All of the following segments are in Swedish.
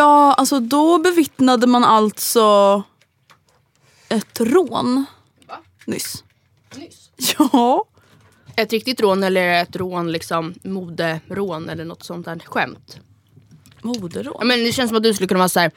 Ja, alltså då bevittnade man alltså ett rån. Nyss. Nyss. Ja. Ett riktigt rån eller ett rån, liksom moderån eller något sånt där skämt? Moderrån. Ja, men det känns som att du skulle kunna vara så här.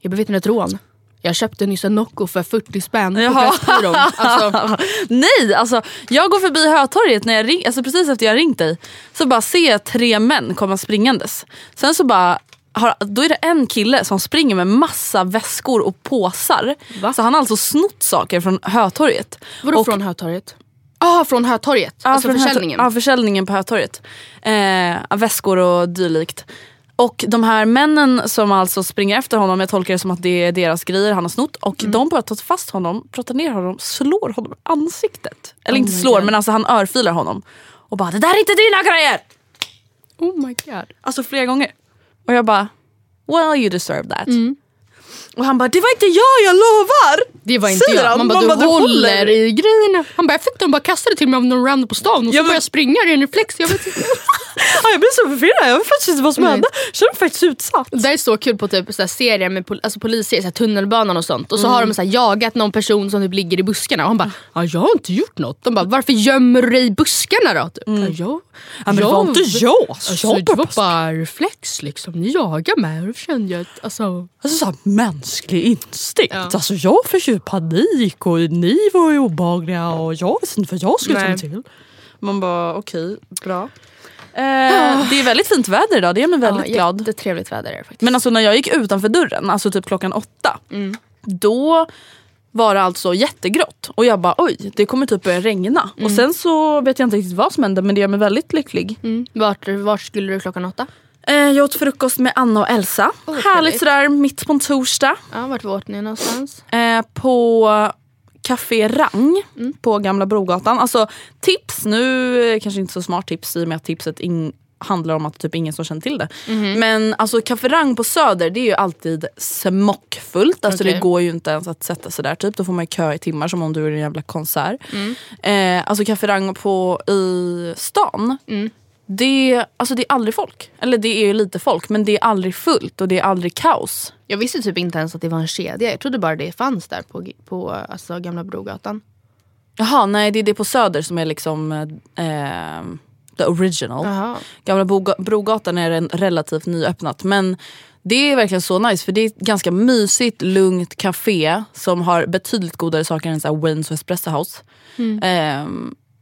Jag bevittnade ett rån. Jag köpte nyss en Nocco för 40 spänn på. Pressbyrån. Alltså, Nej, alltså jag går förbi Hötorget när jag ring, alltså precis efter jag ringt dig. Så bara ser jag tre män komma springandes. Sen så bara har, då är det en kille som springer med massa väskor och påsar. Va? Så han har alltså snott saker från Hötorget. vadå Och- från Hötorget? Ja, ah, från Hötorget. Ja, alltså från försäljningen. Ja, försäljningen på Hötorget. Eh, väskor och dylikt. Och de här männen som alltså springer efter honom, jag tolkar det som att det är deras grejer han har snott. Och Mm. de bara tar fast honom, pratar ner honom, slår honom i ansiktet. Eller Oh inte slår, God. men alltså han örfilar honom. Och bara det där är inte dina grejer! Oh my god. Alltså flera gånger. Och jag bara, well you deserve that. Mm. Och han bara, det var inte jag, jag lovar! Det var inte Säger jag. Man bara, Man du, bara, du håller håller. i grejerna. Han bara, jag fick dem bara kastade till mig av någon random på stan och så Ja, men- började jag springa i en reflex. Jag vet inte. Ja, jag blev så förvirrad, jag vet faktiskt inte vad som hände. Jag kände mig faktiskt utsatt. Det är så kul på typ så här serier med pol- alltså polisserier, så här tunnelbanan och sånt. Och så har Mm. de så här jagat någon person som typ ligger i buskarna och han bara ja, “jag har inte gjort något”. De bara “varför gömmer du dig i buskarna då?” typ. ja, jag, Mm. Ja, men det var inte jag. Alltså, Jag det var bara- bara reflex liksom. Ni jagar mig och då kände jag att alltså, Alltså så här, mänsklig instinkt. Ja. Alltså jag fick ju panik och ni var ju obehagliga och jag visste inte vad jag skulle ta mig till. Man bara okej, bra. Eh, det är väldigt fint väder idag, det är mig väldigt ja, glad. Jättetrevligt väder är det faktiskt. Men alltså när jag gick utanför dörren, alltså typ klockan åtta. Mm. Då var det alltså jättegrått och jag bara oj det kommer typ börja regna. Och sen så vet jag inte riktigt vad som hände men det gör mig väldigt lycklig. mm. vart, vart skulle du klockan åtta? Eh, jag åt frukost med Anna och Elsa. Oh, Härligt sådär mitt på en torsdag. Ja, vart åt ni någonstans? Eh, på Café Rang på Gamla Brogatan. Alltså tips, nu eh, kanske inte så smart tips i och med att tipset in, handlar om att typ ingen som känner till det. Men alltså Café Rang på Söder det är ju alltid smockfullt. Alltså Okej. det går ju inte ens att sätta sig där typ. Då får man ju kö i timmar som om du är en jävla konsert. Eh, alltså Café Rang på, i stan. Det, alltså det är aldrig folk. Eller det är ju lite folk men det är aldrig fullt och det är aldrig kaos. Jag visste typ inte ens att det var en kedja. Jag trodde bara det fanns där på, på alltså, Gamla Brogatan. Jaha, nej det är det på Söder som är liksom eh, the original. Jaha. Gamla Boga- Brogatan är en relativt nyöppnat men det är verkligen så nice för det är ett ganska mysigt, lugnt café som har betydligt godare saker än så här Waynes och Espresso House. Eh,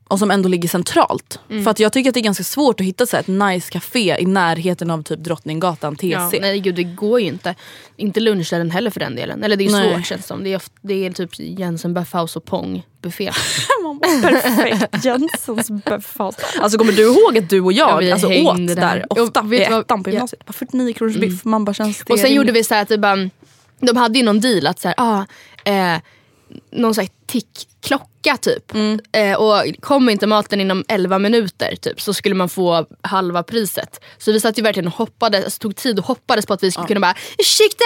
och som ändå ligger centralt. Mm. För att jag tycker att det är ganska svårt att hitta så ett nice café i närheten av typ Drottninggatan, TC. Ja, nej gud det går ju inte. Inte lunchställen heller för den delen. Eller det är Nej. svårt känns det som. Det är, oft- det är typ Jensen Böffhaus och Pong buffé. Perfekt, Jensens Böffhaus. Alltså kommer du ihåg att du och Ja, jag vi alltså, åt där. där ofta Och i ettan på ja. gymnasiet? Bara 49 kronors biff, man bara känns det Och sen rimligt? gjorde vi så här att det bara, de hade ju någon deal att så här, ah, eh, någon sån här tickklocka typ. Mm. Eh, och kom inte maten inom 11 minuter typ, så skulle man få halva priset. Så vi satt ju verkligen och hoppades, alltså, tog tid och hoppades på att vi skulle kunna bara ursäkta!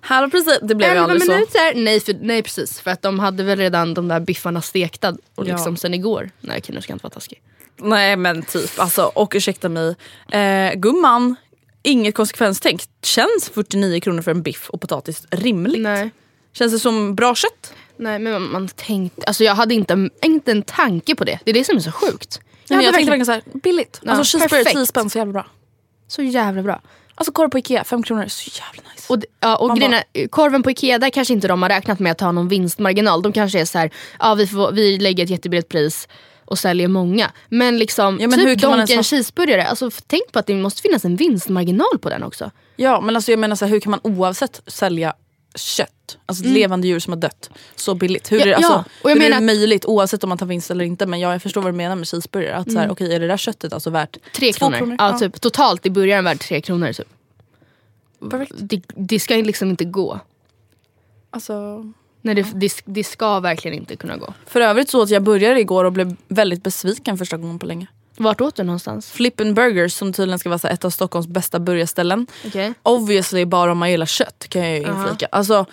Halva priset, det blev ju 11 aldrig så. minuter? Nej, för, nej precis, för att de hade väl redan de där biffarna stekta och Ja. liksom sen igår. Nej okej nu ska jag inte vara taskig. Nej men typ, alltså, och ursäkta mig. Eh, gumman, inget konsekvenstänk. Känns 49 kronor för en biff och potatis rimligt? Nej. Känns det som bra kött? Nej men man, tänkte, alltså jag hade inte, inte en tanke på det. Det är det som är så sjukt. Nej, men jag tänkte verkligen- såhär, billigt. Ja, alltså cheeseburgare perfekt. 10 spänn, så jävla bra. Så jävla bra. Alltså korv på Ikea, 5 kronor, så jävla nice. Och, ja, och grejen är, korven på Ikea, där kanske inte de har räknat med att ha någon vinstmarginal. De kanske är så här, ja vi, får, vi lägger ett jättebilligt pris och säljer många. Men liksom, Ja, men hur typ ens Donken ha- cheeseburgare, alltså, tänk på att det måste finnas en vinstmarginal på den också. Ja men alltså jag menar så här, hur kan man oavsett sälja kött, alltså ett levande djur som har dött, så billigt? Hur, Mm. Ja, är, det, alltså, ja, och jag hur är menar det att- möjligt oavsett om man tar vinst eller inte? Men ja, jag förstår vad du menar med cheeseburgare. Att så här, okej är det där köttet alltså värt Tre två kronor. Ja, Typ, totalt i början värd tre kronor. Typ. Perfekt. Det, det ska liksom inte gå. Alltså, Nej, det, det, det ska verkligen inte kunna gå. för övrigt så att jag började igår och blev väldigt besviken första gången på länge. Vart åt du någonstans? Flippin Burgers som tydligen ska vara så ett av Stockholms bästa burgarställen. Okej. Obviously bara om man gillar kött kan jag ju inflika. Alltså,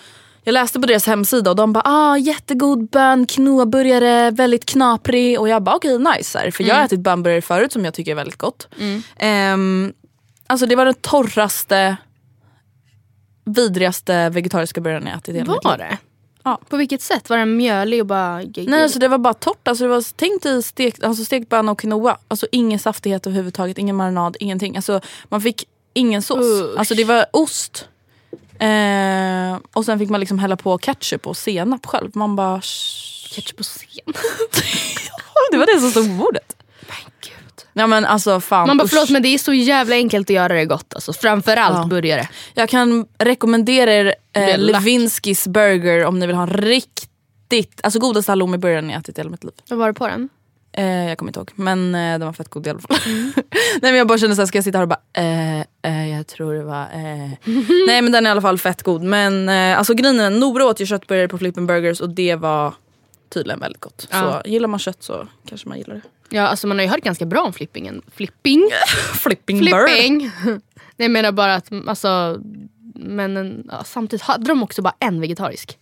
jag läste på deras hemsida och de bara ah, jättegod bön quinoa-burgare, väldigt knaprig. Och jag bara okej nice. Här, för jag har ätit bönburgare förut som jag tycker är väldigt gott. Ehm, alltså det var den torraste, vidrigaste vegetariska burgaren jag ätit i hela mitt Var liv. det? Ja. På vilket sätt? Var den mjölig och bara... Nej alltså det var bara torrt. Alltså, det var, tänk dig stekt, alltså, stekt bön och quinoa. Alltså ingen saftighet överhuvudtaget, ingen marinad, ingenting. Alltså, man fick ingen sås. Usch. Alltså det var ost. Eh, och sen fick man liksom hälla på ketchup och senap själv. Man bara... Ketchup och sen. Det var det som stod på bordet. Men gud. Ja men alltså fan Man bara usch. förlåt men det är så jävla enkelt att göra det gott. Alltså. Framförallt Ja. burgare. Jag kan rekommendera er eh. Levinskis burger om ni vill ha en riktigt, alltså godaste halloumiburgaren jag ätit i hela mitt liv. Vad var det på den? Eh, jag kommer inte ihåg men eh, den var fett god i alla fall. Nej men jag bara kände såhär, ska jag sitta här och bara eh, eh, jag tror det var eh. Nej men den är i alla fall fett god. Men eh, alltså grejen är, Nora åt ju köttburgare på Flippen Burgers och det var tydligen väldigt gott. Ja. Så gillar man kött så kanske man gillar det. Ja, alltså man har ju hört ganska bra om flippingen. Flipping? Flipping. Flipping! Nej, jag menar bara att alltså, men en, ja, samtidigt hade de också bara en vegetarisk.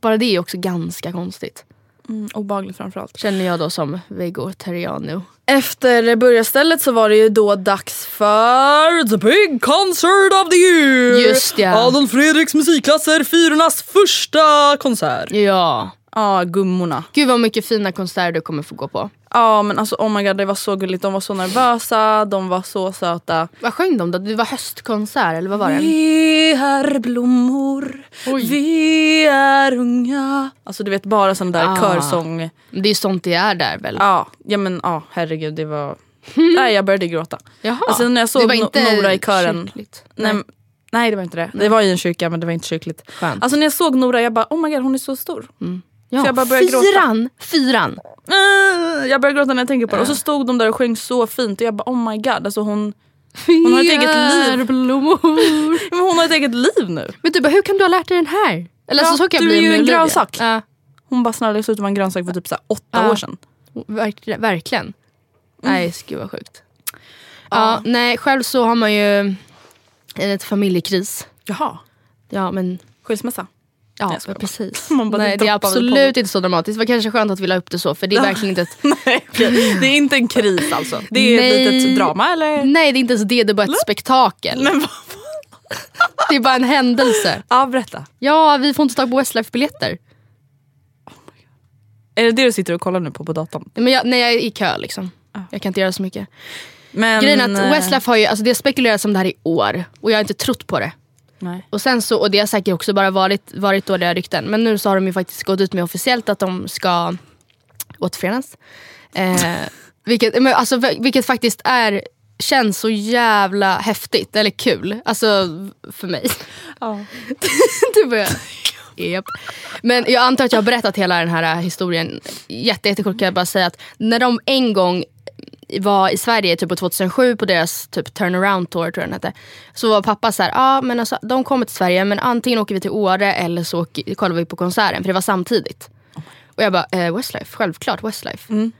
Bara det är också ganska konstigt. Mm, obehagligt framförallt. Känner jag då som vegetariano. Efter burgarstället så var det ju då dags för The Big Concert of the Year! Just ja. Adolf Fredriks musikklasser, Fyrornas första konsert. Ja. Ja, gummorna. Gud vad mycket fina konserter du kommer få gå på. Ja men alltså oh my god det var så gulligt. De var så nervösa, de var så söta. Vad sjöng de då? Det var höstkonsert eller vad var det? Vi är blommor, Oj. vi är unga. Alltså du vet bara sån där Ah. körsång. Det är sånt det är där väl? Ja, ja men ja herregud det var... Nej jag började gråta. Jaha. Alltså när jag såg No- Nora i kören. kyrkligt. Nej. Nej. nej det var inte det. Det var i en kyrka men det var inte kyrkligt. Skönt. Alltså när jag såg Nora jag bara oh my god hon är så stor. ja. jag bara började gråta. fyran! Fyran! Jag började gråta när jag tänker på det. Och så stod de där och sjöng så fint och jag bara oh my god alltså hon, Hon har ett eget liv. blommor. men hon har ett eget liv nu. Men du bara, hur kan du ha lärt dig den här? Eller Ja, så, så kan du jag är ju en grönsak. Ja, Hon bara snarare såg ut som en grönsak för typ så åtta Ja. år sedan. verk, verkligen. Nej, gud vad sjukt. Ja, nej, själv så har man ju ett familjekris. Jaha, Ja, men skilsmässa. Ja, Nej, precis. Man bara Nej, det är absolut inte så dramatiskt. Det var kanske skönt att vi la upp det så för det är verkligen inte ett... Nej, det är inte en kris alltså. Det är Nej. ett litet drama eller? Nej det är inte ens det, det är bara ett spektakel. Men vad? Det är bara en händelse. Ja, berätta. Ja, vi får inte tag på Westlife-biljetter. Är det det du sitter och kollar nu på på datorn? Men jag, nej, jag är i kö liksom. Jag kan inte göra så mycket. Men, Grejen är att eh, Westlife har ju, alltså det har spekulerats om det här i år och jag har inte trott på det. Nej. Och sen så, och det har säkert också bara varit, varit dåliga rykten. Men nu så har de ju faktiskt gått ut med officiellt att de ska återförenas. Eh, vilket, men alltså, vilket faktiskt är, känns så jävla häftigt eller kul. Alltså för mig. Ja. Yep. Men jag antar att jag har berättat hela den här historien jätte, jättekort kan jag bara säga att när de en gång var i Sverige typ på 2007 på deras typ turnaround tour tror jag den hette. Så var pappa så här, ah, men alltså, de kommer till Sverige men antingen åker vi till Åre eller så åker, kollar vi på konserten för det var samtidigt. Och jag bara, eh, Westlife, självklart Westlife.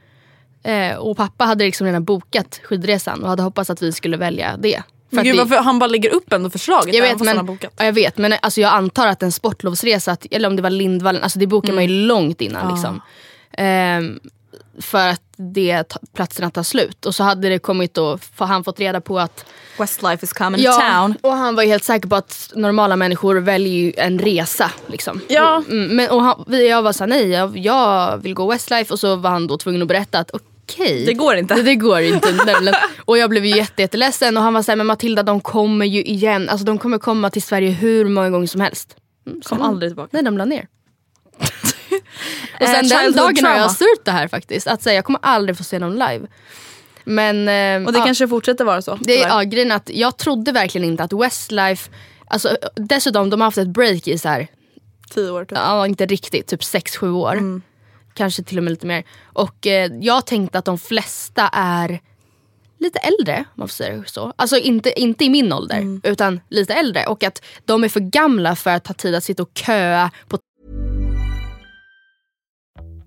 Eh, och pappa hade liksom redan bokat skidresan och hade hoppats att vi skulle välja det. För Men gud, varför han bara lägger upp ändå förslaget jag vet, men, bokat. ja, jag vet men alltså jag antar att en sportlovsresa, eller om det var Lindvallen, alltså det bokar man ju långt innan. Liksom. Ehm, för att det, platserna tar slut. Och så hade det kommit då, han fått reda på att Westlife is coming to town. och han var helt säker på att normala människor väljer en resa. Liksom. Ja. Mm, men, och han, jag var såhär, nej jag, jag vill gå Westlife och så var han då tvungen att berätta att okej. Det går inte. Det, det går inte. nämligen. och jag blev jätte, jätteledsen och han var såhär, men Matilda de kommer ju igen. Alltså de kommer komma till Sverige hur många gånger som helst. Mm, Kom aldrig tillbaka. Nej de la ner. Och Eh, sen den childhood dagen har jag trauma. surt det här faktiskt. Att säga jag kommer aldrig få se någon live. Men, eh, Och det ja. kanske fortsätter vara så. Det ja, grejen att jag trodde verkligen inte att Westlife, alltså, dessutom de har haft ett break i så här, Tio år typ. ja, inte riktigt, typ 6-7 år. Kanske till och med lite mer. Och eh, jag tänkte att de flesta är lite äldre, om man får säga det så. Alltså inte, inte i min ålder, utan lite äldre. Och att de är för gamla för att ha tid att sitta och köa på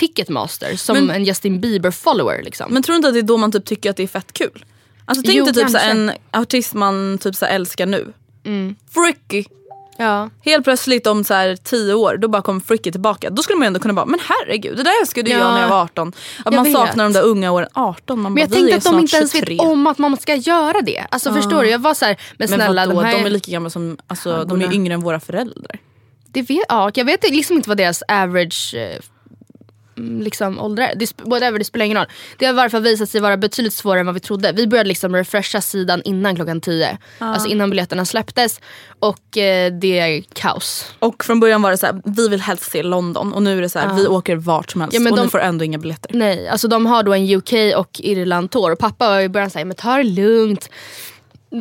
Ticketmaster som Men- en Justin Bieber-follower. Liksom. Men tror du inte att det är då man typ tycker att det är fett kul? Alltså tänk Jo, dig typ så en artist man typ så älskar nu. Fricky. ja. Helt plötsligt om så tio år, då bara kommer Fricky tillbaka. Då skulle man ändå kunna bara, men herregud det där älskade jag Ja. när jag var 18. Att Jag man vet. saknar de där unga åren. 18, man Men bara, jag tänkte att de inte ens 23. vet om att man ska göra det. Alltså förstår du? Jag var så här, men Men snälla vadå, de här... de är lika gamla som, alltså, de är yngre än våra föräldrar. Det vet, ja, jag vet liksom inte vad deras average eh, mm, liksom, ålder är. Det, whatever, det spelar ingen roll. Det har i varje fall visat sig vara betydligt svårare än vad vi trodde. Vi började liksom refresha sidan innan klockan 10. Alltså innan biljetterna släpptes. Och eh, det är kaos. Och från början var det så här, vi vill helst se London och nu är det så här, vi åker vart som helst Ja, men och de- ni får ändå inga biljetter. Nej, alltså de har då en UK och Irland tour. Och pappa var i början såhär, men ta det lugnt.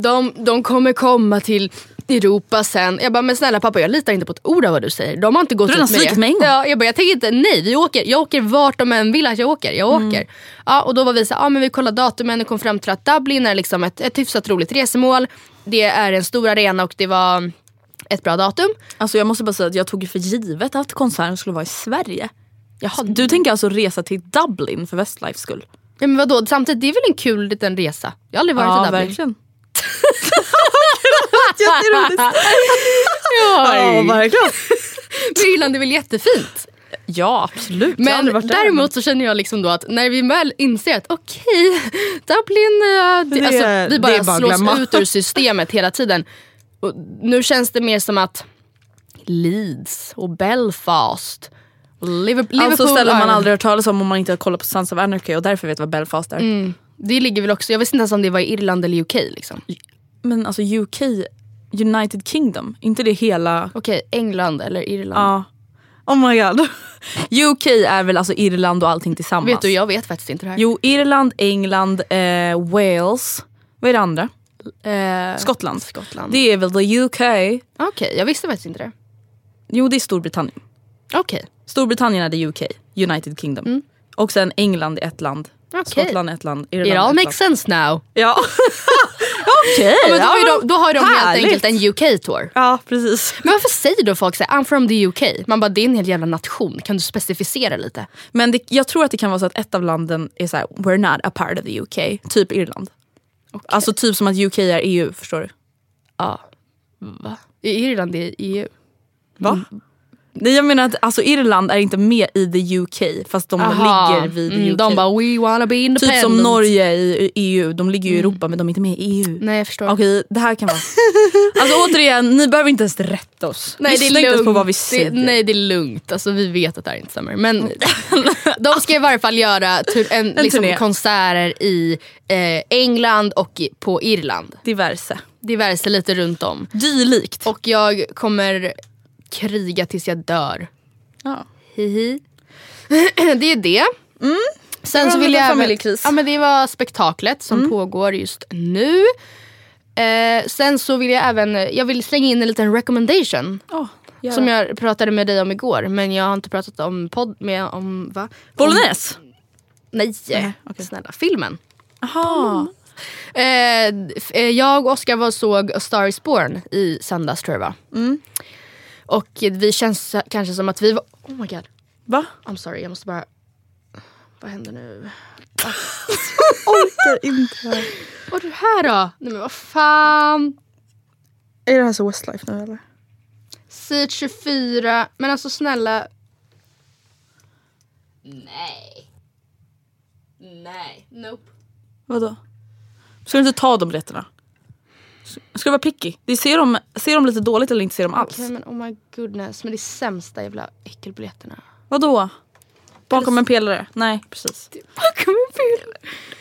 De, de kommer komma till Europa sen. Jag bara, men snälla pappa jag litar inte på ett ord av vad du säger. De har inte gått ut mig en gång. Ja, jag bara, jag tänker inte, nej vi åker. Jag åker vart de än vill att jag åker. Jag Mm. åker. Ja, och då var vi så ja, men vi kollade datumen och kom fram till att Dublin är liksom ett, ett hyfsat roligt resemål. Det är en stor arena och det var ett bra datum. Alltså jag måste bara säga att jag tog för givet att konserten skulle vara i Sverige. Jaha, Du tänker alltså resa till Dublin för Westlifes skull? ja, men vadå? Samtidigt, det är väl en kul liten resa? Jag har aldrig varit i Dublin. verkligen. Jätteroligt. ja, verkligen. Men Irland är väl jättefint? Ja, absolut. Men däremot så känner jag liksom då att när vi väl inser att okej, Dublin, eh, det, alltså, vi bara, bara slås glömma. ut ur systemet hela tiden. Och nu känns det mer som att Leeds och Belfast och Liverpool, Alltså ställen man aldrig hört talas om om man inte har kollat på Sons of Anarchy och därför vet vad Belfast är. Mm. Det ligger väl också, jag visste inte ens om det var i Irland eller UK. Liksom. Men alltså UK, United Kingdom, inte det hela... Okej, England eller Irland. Ja. Oh my god. UK är väl alltså Irland och allting tillsammans? Vet du, jag vet faktiskt inte det här. Jo, Irland, England, eh, Wales. Vad är det andra? Eh, Skottland. Skottland. Det är väl the UK? Okej, jag visste faktiskt inte det. Jo, det är Storbritannien. Okej. Storbritannien är the UK, United Kingdom. Och sen England är ett land. Okej. Skottland ett land. Irland It all makes sense now. Ja. Okej. Ja, men då, har ju de, då har de helt härligt. enkelt en UK-tour. Ja, precis. Men varför säger då folk så här, I'm from the UK? Man bara, det är en hel jävla nation. Kan du specificera lite? Men det, jag tror att det kan vara så att ett av landen är så här: we're not a part of the UK. Typ Irland. Alltså typ som att UK är EU, förstår du? Ja. Va? Är Irland i EU? Va? Nej jag menar att alltså, Irland är inte med i the UK fast de Aha. ligger vid Mm, UK. De bara, we wanna be typ independent. som Norge i EU, de ligger ju i Europa men de är inte med i EU. Nej jag förstår. Okej, det här kan vara... Alltså återigen, ni behöver inte ens rätta oss. Nej, det är Lyssna inte på vad vi Det, säger. nej det är lugnt, alltså, vi vet att det här inte stämmer. Men de ska i varje fall göra tur, en, liksom, turné. konserter i eh, England och på Irland. Diverse. Diverse lite runt om. Dylikt. Och jag kommer kriga tills jag dör. Ja. Hihi. det är det. Sen Det var så vill jag även, ja, men Det var spektaklet som pågår just nu. Eh, sen så vill jag även jag vill slänga in en liten recommendation. Oh, Som jag pratade med dig om igår men jag har inte pratat om podd med om va? Bolognese? Om, nej, Nej, okej. snälla filmen. Jaha. Eh, eh, jag och Oskar var och såg A Star Is Born i söndags tror jag. Mm. Och vi känns kanske som att vi var... Oh my god. Va? I'm sorry, jag måste bara... Vad händer nu? Orkar inte. Vad är det här då? Nej men vad fan. Är det här så Westlife nu eller? Sid 24. Men alltså snälla. Nej. Nej. Nope. Vadå? Ska du inte ta de biljetterna? Ska du vara picky? Det ser, de, ser de lite dåligt eller inte ser de alls? Okej men oh my goodness. Men det är sämsta jävla äckelbiljetterna. Vadå? Bakom en pelare? Nej precis. Bakom en film.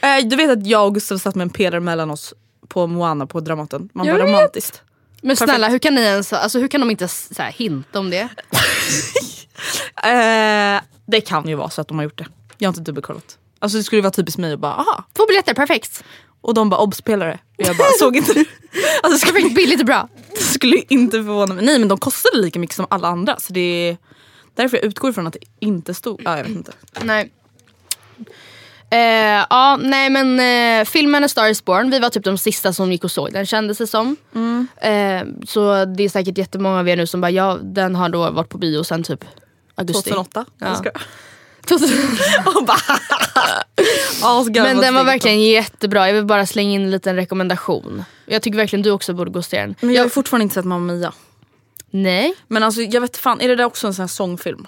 Eh, du vet att jag och Gustav satt med en pelare mellan oss på Moana på Dramaten. Man Jag bara vet. romantiskt. Men Perfekt. snälla hur kan ni ens, alltså hur kan de inte så här, hinta om det? Eh, det kan ju vara så att de har gjort det. Jag har inte dubbelkollat. Alltså det skulle vara typiskt mig att bara aha. Två biljetter, perfekt. Och de bara obs-pelare. Och jag bara såg inte det. Alltså det skulle, Perfekt, billigt och bra. det skulle inte förvåna mig. Nej men de kostade lika mycket som alla andra. Så det är därför jag utgår ifrån att det inte stod. Ja jag vet inte. Nej. Eh, ja, nej men eh, filmen A Star Is Born, vi var typ de sista som gick och såg den kändes det som. Eh, så det är säkert jättemånga av er nu som bara, ja den har då varit på bio sen typ augusti. 2008. Ja. Jag skojar. 2008. Och bara, Men den var verkligen jättebra, jag vill bara slänga in en liten rekommendation. Jag tycker verkligen du också borde gå och se den. Men jag har fortfarande inte sett Mamma Mia. Nej. Men alltså jag vet fan, är det där också en sån här sångfilm?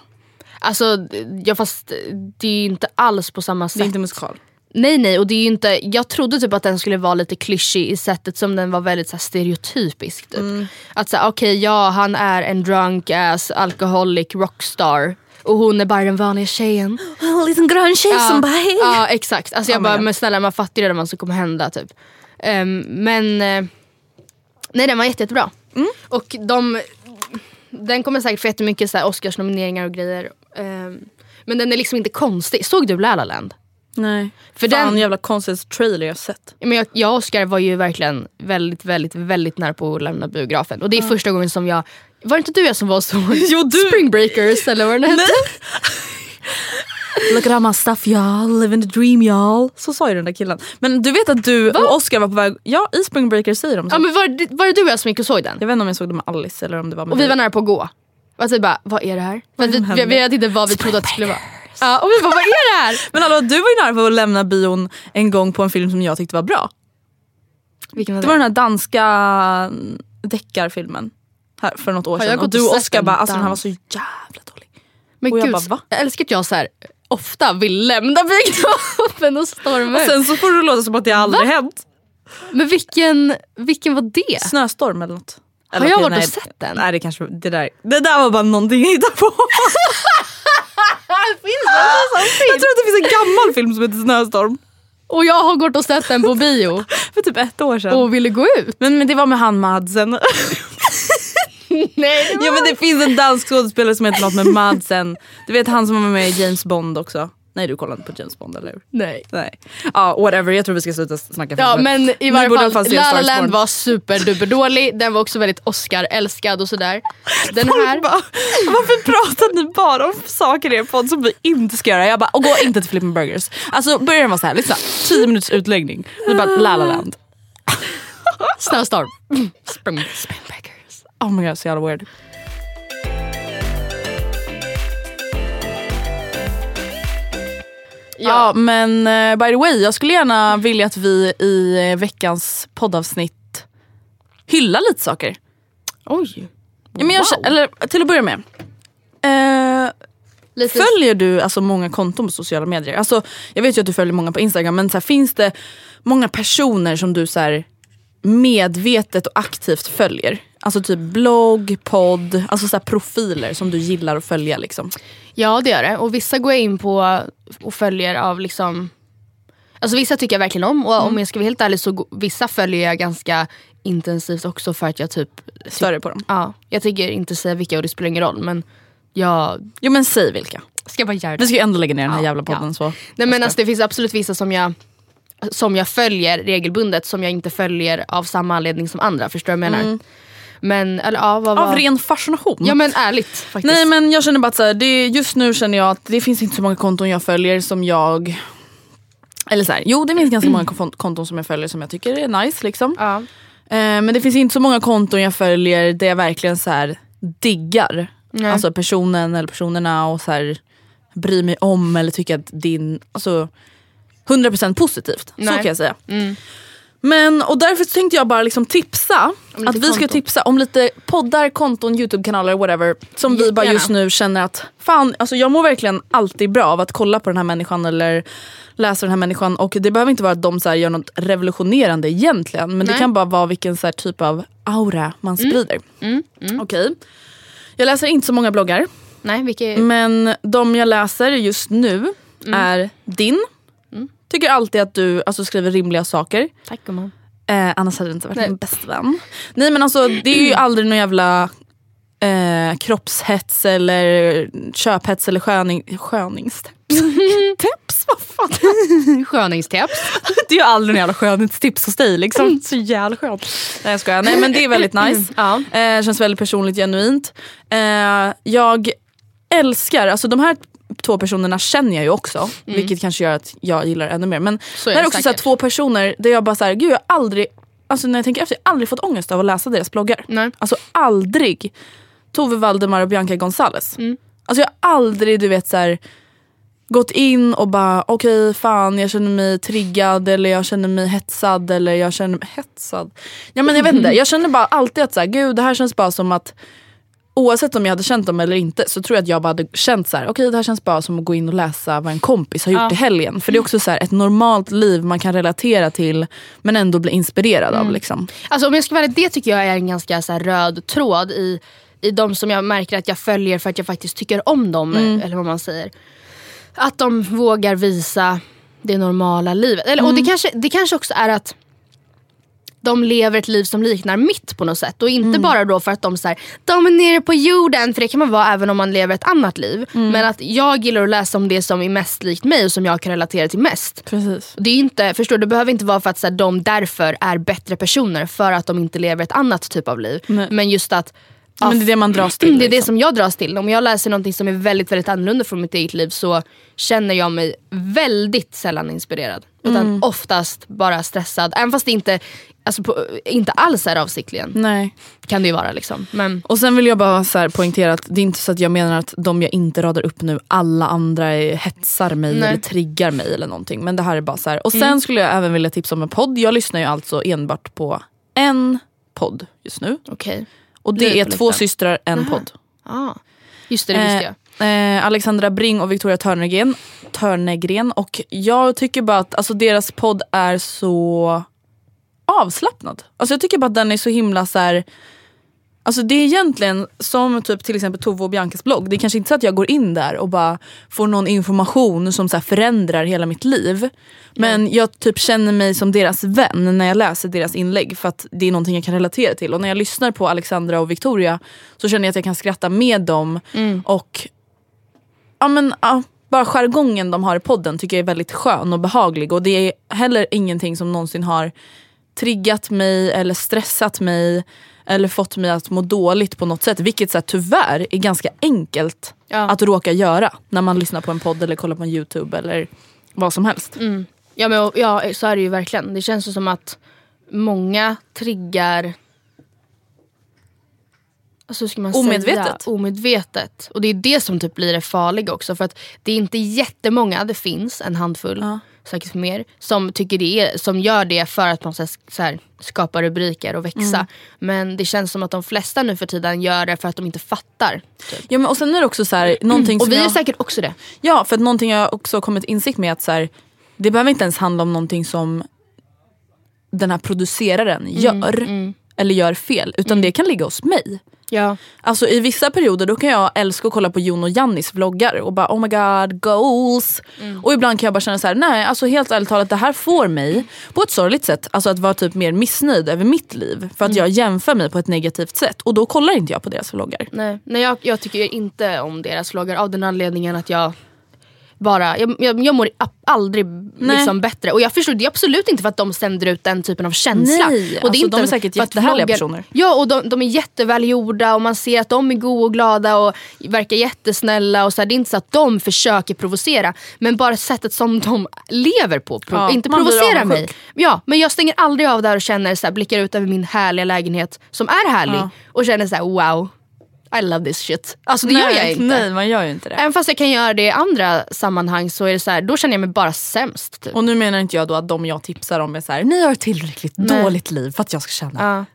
Alltså, ja, fast det är ju inte alls på samma sätt. Det är inte musikal. Nej nej och det är ju inte, jag trodde typ att den skulle vara lite klyschig i sättet som den var väldigt så här, stereotypisk. Typ. Att säga okej ja han är en drunk ass alcoholic rockstar och hon är bara den vanliga tjejen. En liten grön tjej som bara hej. Ja exakt, alltså jag Oh bara men snälla man fattar ju redan vad som kommer hända typ. Ehm, men eh, nej den var jätte, jättebra. Mm. Och de, den kommer säkert få jättemycket så här Oscarsnomineringar och grejer. Ehm, men den är liksom inte konstig. Såg du La La Land? Nej. För Fan den- jävla konstigaste trailer jag sett. Men jag, jag och Oscar var ju verkligen väldigt, väldigt, väldigt nära på att lämna biografen. Och det är första gången som jag... Var det inte du jag som var såg Jo, du. Spring Breakers eller vad den hette? Look at all my stuff y'all, living the dream y'all. Så sa ju den där killen. Men du vet att du och Oscar var på väg, ja i Spring Breakers säger de så. Ja, men var, det- var det du och jag som gick och såg den? Jag vet inte om jag såg det med Alice eller om det var med Och vi dig. var nära på att gå. Och vi bara, vad är det här? Att vi, vi, vi vet inte vad vi trodde att det skulle vara. Ja, och vi bara, vad är det här? Men hallå, du var ju nära på att lämna bion en gång på en film som jag tyckte var bra. Vilken var Det det? var den här danska mm, deckarfilmen. Här för något år Har jag sedan. Och du och Oscar bara, alltså den här var så jävla dålig. Men och jag gud, bara, va? jag älskar att jag så här, ofta vill lämna biografen och storma Och sen så får det låta som att det aldrig hänt. Men vilken, vilken var det? Snöstorm eller något. Har Eller jag okej, varit och sett den? Nej det kanske det där, det där var bara någonting jag hittade på. jag tror att det finns en gammal film som heter Snöstorm. Och jag har gått och sett den på bio För typ ett år sedan. och ville gå ut. Men, men det var med han Madsen. Nej, Ja men det finns en dansk skådespelare som heter något med Madsen. Du vet han som var med i James Bond också. Nej du kollar inte på James Bond eller hur? Nej. Nej. Ja whatever, jag tror vi ska sluta snacka Ja film. men i varje fall, La La Land var superduperdålig. Den var också väldigt Oscar-älskad och sådär. Den här... bara, varför pratar ni bara om saker i er podd som vi inte ska göra? Jag bara, och gå inte till Flippin' Burgers. Alltså början var så här, lyssna, 10 minuters utläggning. Vi bara, La La Land. Snöstorm. Spring, Springbackers. Oh my god, så jävla weird. Ja. men eh, by the way, jag skulle gärna vilja att vi i eh, veckans poddavsnitt hyllar lite saker. Oj. Ja, men jag, Wow. Eller till att börja med. Eh, Lite Följer du alltså många konton på sociala medier? Alltså, jag vet ju att du följer många på Instagram men så här, finns det många personer som du så här, medvetet och aktivt följer? Alltså typ blogg, podd, alltså så profiler som du gillar att följa liksom. Ja det gör det. Och vissa går jag in på och följer av liksom Alltså vissa tycker jag verkligen om och om jag ska vara helt ärlig så vissa följer jag ganska intensivt också för att jag typ Större på dem. Ja, jag tänker inte säga vilka och det spelar ingen roll men jag Jo men säg vilka. ska bara göra Vi det. ska ju ändå lägga ner den här Ja, jävla podden ja. så. Nej men alltså det finns absolut vissa som jag som jag följer regelbundet som jag inte följer av samma anledning som andra. Förstår du vad jag menar? Men eller ja, vad var... Av ren fascination. Ja men ärligt faktiskt. Nej men jag känner bara att så här, det, just nu känner jag att det finns inte så många konton jag följer som jag eller så här, jo det finns ganska många kon- konton som jag följer som jag tycker är nice liksom. Ja. Eh, men det finns inte så många konton jag följer där jag verkligen så här diggar Nej. alltså personen eller personerna och så här bryr mig om eller tycker att din, alltså 100% positivt. Så Nej. kan jag säga. Mm. Men och därför tänkte jag bara liksom tipsa, att vi ska konton. tipsa om lite poddar, konton, youtube-kanaler, whatever. Som vi bara just nu känner att fan, alltså jag mår verkligen alltid bra av att kolla på den här människan eller läsa den här människan. Och det behöver inte vara att de så här gör något revolutionerande egentligen. Men det Nej. kan bara vara vilken så typ av aura man sprider. Mm. Okej. Jag läser inte så många bloggar. Nej vilka Mm. Men de jag läser just nu är din. Tycker alltid att du alltså, skriver rimliga saker. Tack gumman. Eh, annars hade det inte varit Nej. min bästa vän. Nej men alltså det är ju aldrig någon jävla eh, kroppshets eller köphets eller sköning, sköningstips. Tips? Vad fan? Sköningstips. Det är ju aldrig någon jävla skönhetstips hos dig liksom. Så jävla skönt. Nej jag skojar. Nej men det är väldigt nice. Ja. Eh, känns väldigt personligt, genuint. Eh, jag älskar, alltså de här två personerna känner jag ju också. Vilket kanske gör att jag gillar ännu mer. Men Mm. Så är det här är det också så säkert. två personer där jag bara såhär, gud jag har aldrig, alltså när jag tänker efter, jag har aldrig fått ångest av att läsa deras bloggar. Nej. Alltså aldrig. Tove Valdemar och Bianca Gonzales. Mm. Alltså jag har aldrig du vet så här, gått in och bara okej fan jag känner mig triggad eller jag känner mig hetsad eller jag känner mig hetsad. Ja men jag vet inte, jag känner bara alltid att så här, gud det här känns bara som att Oavsett om jag hade känt dem eller inte så tror jag att jag bara hade känt så här: okej det här känns bara som att gå in och läsa vad en kompis har gjort Ja. i helgen. För det är också så här, ett normalt liv man kan relatera till men ändå bli inspirerad av. Liksom. Alltså om jag ska vara det tycker jag är en ganska så här, röd tråd i, i de som jag märker att jag följer för att jag faktiskt tycker om dem. Eller vad man säger. Att de vågar visa det normala livet. Eller, och det, kanske, det kanske också är att de lever ett liv som liknar mitt på något sätt. Och inte bara då för att de, så här, de är nere på jorden, för det kan man vara även om man lever ett annat liv. Men att jag gillar att läsa om det som är mest likt mig och som jag kan relatera till mest. Precis. Det, är inte, förstår, du, det behöver inte vara för att så här, de därför är bättre personer för att de inte lever ett annat typ av liv. Nej. Men just att Men det är det man dras till. det är det liksom. som jag dras till. Om jag läser någonting som är väldigt, väldigt annorlunda från mitt eget liv så känner jag mig väldigt sällan inspirerad. Utan Mm. oftast bara stressad. Även fast det inte, alltså på, inte alls är avsiktligen. Nej. Kan det ju vara liksom. Men Och sen vill jag bara så här poängtera att det är inte så att jag menar att de jag inte radar upp nu, alla andra är, hetsar mig Nej. eller triggar mig eller någonting. Men det här är bara så här. Och sen skulle jag även vilja tipsa om en podd. Jag lyssnar ju alltså enbart på en podd just nu. okej. Och det är två systrar, en podd. Ah. Just det, det visste jag. Eh, Alexandra Bring och Victoria Törnegren, Törnegren. Och jag tycker bara att alltså, deras podd är så avslappnad. Alltså, jag tycker bara att den är så himla så här. Alltså det är egentligen som typ till exempel Tove och Biancas blogg. Det är kanske inte så att jag går in där och bara får någon information som så förändrar hela mitt liv. Men jag typ känner mig som deras vän när jag läser deras inlägg för att det är någonting jag kan relatera till. Och när jag lyssnar på Alexandra och Victoria så känner jag att jag kan skratta med dem. Och ja, men, ja, bara jargongen de har i podden tycker jag är väldigt skön och behaglig. Och det är heller ingenting som någonsin har triggat mig eller stressat mig eller fått mig att må dåligt på något sätt. Vilket så här, tyvärr är ganska enkelt Ja. att råka göra när man lyssnar på en podd eller kollar på en youtube eller vad som helst. Ja, men, ja så är det ju verkligen. Det känns som att många triggar Alltså, ska man Säga? Omedvetet. Omedvetet. Och det är det som typ blir det farliga också. För att det är inte jättemånga, det finns en handfull, säkert mer, som, tycker det är, som gör det för att man så här, skapa rubriker och växa. Mm. Men det känns som att de flesta nu för tiden gör det för att de inte fattar. Ja, men, och sen är det också så här, någonting Och som vi är jag... säkert också det. Ja, för att någonting jag också kommit insikt med att så här, det behöver inte ens handla om någonting som den här produceraren gör. Eller gör fel. Utan det kan ligga hos mig. Ja. Alltså i vissa perioder då kan jag älska att kolla på Jon och Jannis vloggar och bara oh my god goals. Och ibland kan jag bara känna så här: nej alltså helt ärligt talat det här får mig på ett sorgligt sätt alltså att vara typ mer missnöjd över mitt liv. För att jag jämför mig på ett negativt sätt och då kollar inte jag på deras vloggar. Nej, nej jag, jag tycker inte om deras vloggar av den anledningen att jag bara, jag, jag, jag mår aldrig liksom bättre. Och jag förstår, det är absolut inte för att de sänder ut den typen av känsla. Nej, och det alltså, inte de är säkert jättehärliga vloggar- personer. Ja och de, de är jättevälgjorda och man ser att de är goda och glada och verkar jättesnälla. Och så här, det är inte så att de försöker provocera. Men bara sättet som de lever på. Pro- Ja, inte man blir provocera mig. Ja, men jag stänger aldrig av där och känner så här, blickar ut över min härliga lägenhet som är härlig. Ja. Och känner så här: wow, I love this shit. Alltså det gör jag nej, inte. Nej man gör ju inte det. Även fast jag kan göra det i andra sammanhang så är det så här, då känner jag mig bara sämst. Typ. Och nu menar inte jag då att de jag tipsar om är så här: ni har ett tillräckligt Nej. dåligt liv för att jag ska känna. Ja.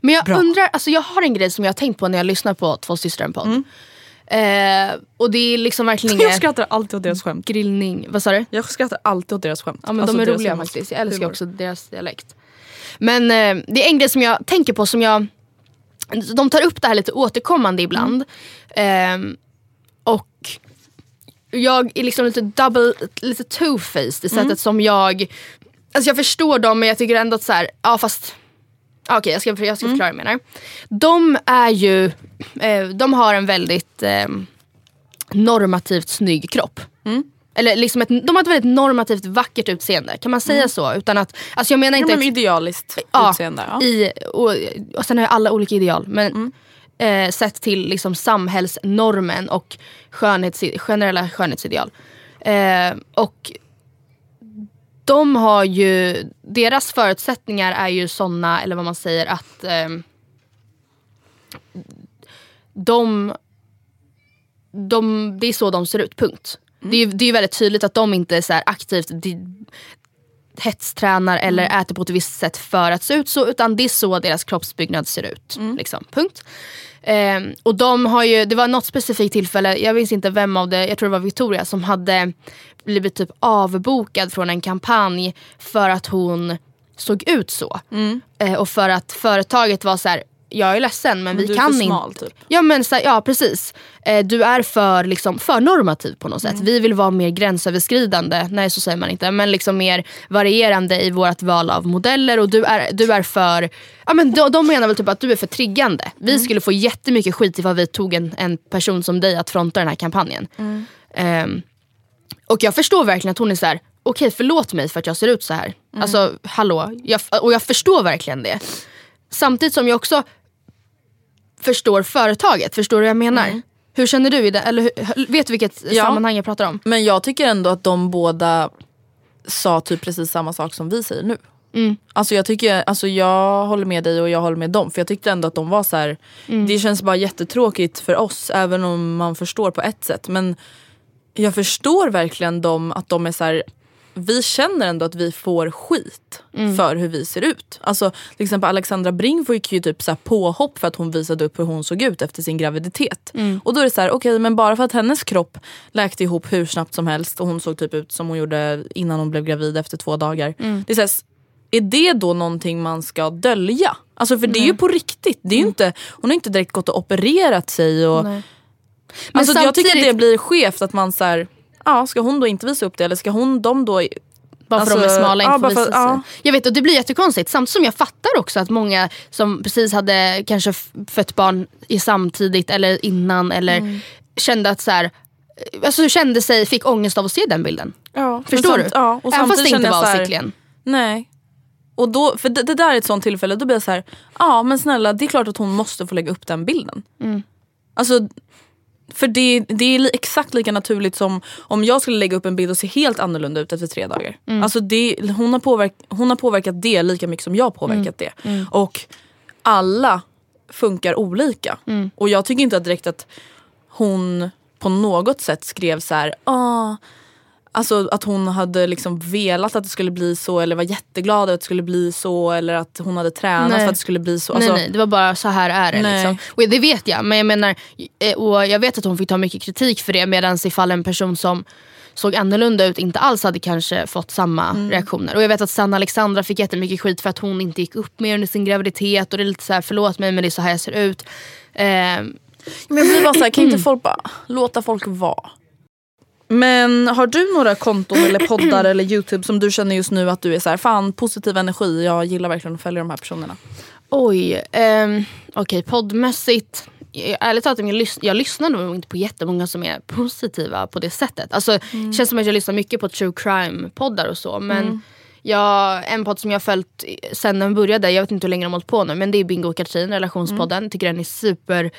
Men jag Bra. undrar, alltså jag har en grej som jag har tänkt på när jag lyssnar på Två systrar en podd. Eh, och det är liksom verkligen Jag skrattar alltid åt deras skämt. grillning. Vad sa du? Jag skrattar alltid åt deras skämt. Ja men Alltså, de är roliga faktiskt. Jag älskar Humor. också deras dialekt. Men eh, det är en grej som jag tänker på som jag... De tar upp det här lite återkommande ibland. Ehm, och jag är liksom lite double, lite two-faced i sättet som jag... Alltså jag förstår dem men jag tycker ändå att så här, ja fast... Okej jag ska, jag ska förklara vad jag menar. De är ju, eh, de har en väldigt eh, normativt snygg kropp. Eller liksom ett, de har ett väldigt normativt vackert utseende, kan man säga så? Utan att, alltså jag menar Ja, inte men idealiskt Ja, utseende. Ja. I, och, och sen har jag alla olika ideal. Men eh, sett till liksom samhällsnormen och skönhets, generella skönhetsideal. Eh, och de har ju, deras förutsättningar är ju såna, eller vad man säger, att eh, de, de, det är så de ser ut, punkt. Det är ju det är väldigt tydligt att de inte är så aktivt hetstränar eller äter på ett visst sätt för att se ut så utan det är så deras kroppsbyggnad ser ut. Liksom, punkt. Ehm, och de har ju, det var något specifikt tillfälle, jag minns inte vem av det, jag tror det var Victoria som hade blivit typ avbokad från en kampanj för att hon såg ut så. Eh, och för att företaget var så här. Jag är ledsen men, vi du är kan inte. typ. Ja men så, ja precis. Eh, du är för, liksom, för normativ på något sätt. Mm. Vi vill vara mer gränsöverskridande, nej så säger man inte, men liksom mer varierande i vårt val av modeller och du är, du är för, ja men de, de menar väl typ att du är för triggande. Vi Mm. skulle få jättemycket skit ifall vi tog en, en person som dig att fronta den här kampanjen. Mm. Ehm, och jag förstår verkligen att hon är så här. okej förlåt mig för att jag ser ut så här. Mm. Alltså hallå, jag, och jag förstår verkligen det. Samtidigt som jag också förstår företaget, förstår du vad jag menar? Hur känner du i det? Eller hur, vet du vilket Mm. Ja. sammanhang jag pratar om? Men jag tycker ändå att de båda sa typ precis samma sak som vi säger nu. Mm. Alltså jag tycker, alltså jag håller med dig och jag håller med dem. För jag tyckte ändå att de var så här. Mm. det känns bara jättetråkigt för oss även om man förstår på ett sätt. Men jag förstår verkligen dem att de är så här. Vi känner ändå att vi får skit Mm. för hur vi ser ut. Alltså till exempel Alexandra Bring fick ju typ så här påhopp för att hon visade upp hur hon såg ut efter sin graviditet. Mm. Och då är det så här, okej men bara för att hennes kropp läkte ihop hur snabbt som helst och hon såg typ ut som hon gjorde innan hon blev gravid efter två dagar. Mm. Det är, så här, är det då någonting man ska dölja? Alltså för det är ju på riktigt. Det är ju inte, hon har inte direkt gått och opererat sig. Och, Nej. alltså Men Jag tycker att det samtidigt- blir skevt att man så här, ja ska hon då inte visa upp det eller ska hon de då Bara för Alltså, de är smala ja, inte bara får visa sig. ja. Jag vet och det blir jättekonstigt. Samtidigt som jag fattar också att många som precis hade kanske fött barn i samtidigt eller innan eller Mm. kände att så här, alltså kände sig, fick ångest av att se den bilden. Ja, Förstår men du? samt- Ja, och Även fast det inte var avsiktligen. Nej. Och då, för det, det där är ett sånt tillfälle, då blir jag så här, ja men snälla det är klart att hon måste få lägga upp den bilden. Mm. Alltså, för det, det är li, exakt lika naturligt som om jag skulle lägga upp en bild och se helt annorlunda ut efter tre dagar. Mm. Alltså det, hon, har påverk, hon har påverkat det lika mycket som jag har påverkat Mm. det. Och alla funkar olika. Mm. Och jag tycker inte att direkt att hon på något sätt skrev så här, ah, Alltså att hon hade liksom velat att det skulle bli så eller var jätteglad över att det skulle bli så eller att hon hade tränat Nej. för att det skulle bli så. Alltså, nej nej, det var bara så här är det. Liksom. Och det vet jag, men jag menar, eh, och jag vet att hon fick ta mycket kritik för det medan ifall en person som såg annorlunda ut inte alls hade kanske fått samma Mm. reaktioner. Och jag vet att Sanna Alexandra fick jättemycket skit för att hon inte gick upp mer under sin graviditet och det är lite så här, förlåt mig men det är så här jag ser ut. Eh, Men jag blir bara så här, kan inte folk bara låta folk vara? Men har du några konton eller poddar eller youtube som du känner just nu att du är så här, fan positiv energi, jag gillar verkligen att följa de här personerna. Oj, ehm, okej poddmässigt. Jag- Ärligt talat, jag, lys- jag lyssnar nog inte på jättemånga som är positiva på det sättet. Alltså, Mm. Det känns som att jag lyssnar mycket på true crime-poddar och så. Men jag, en podd som jag har följt sen den började, jag vet inte hur länge de har hållit på nu, men det är Bingo och Katrin, relationspodden. Mm. Tycker den är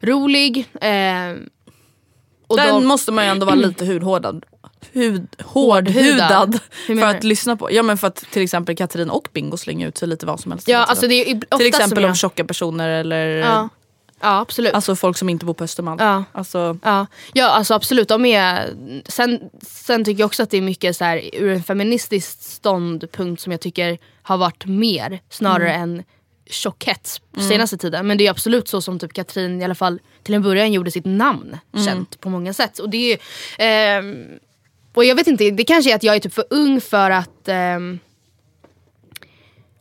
superrolig. Ehm, och Den de- måste man ju ändå vara lite hudhårdad. Hud, Hårdhudad? för att lyssna på. Ja men för att till exempel Katrin och Bingo slänger ut sig lite vad som helst. Ja, alltså det är till exempel om tjocka personer eller ja, ja, absolut. alltså folk som inte bor på Östermalm. Ja. Alltså, Ja, ja alltså absolut. De är, sen, sen tycker jag också att det är mycket så här, ur en feministisk ståndpunkt som jag tycker har varit mer snarare än tjockhets på senaste tiden. Men det är absolut så som typ Katrin i alla fall till en början gjorde sitt namn känt på många sätt. Och det är ehm, och jag vet inte, det kanske är att jag är typ för ung för att ehm,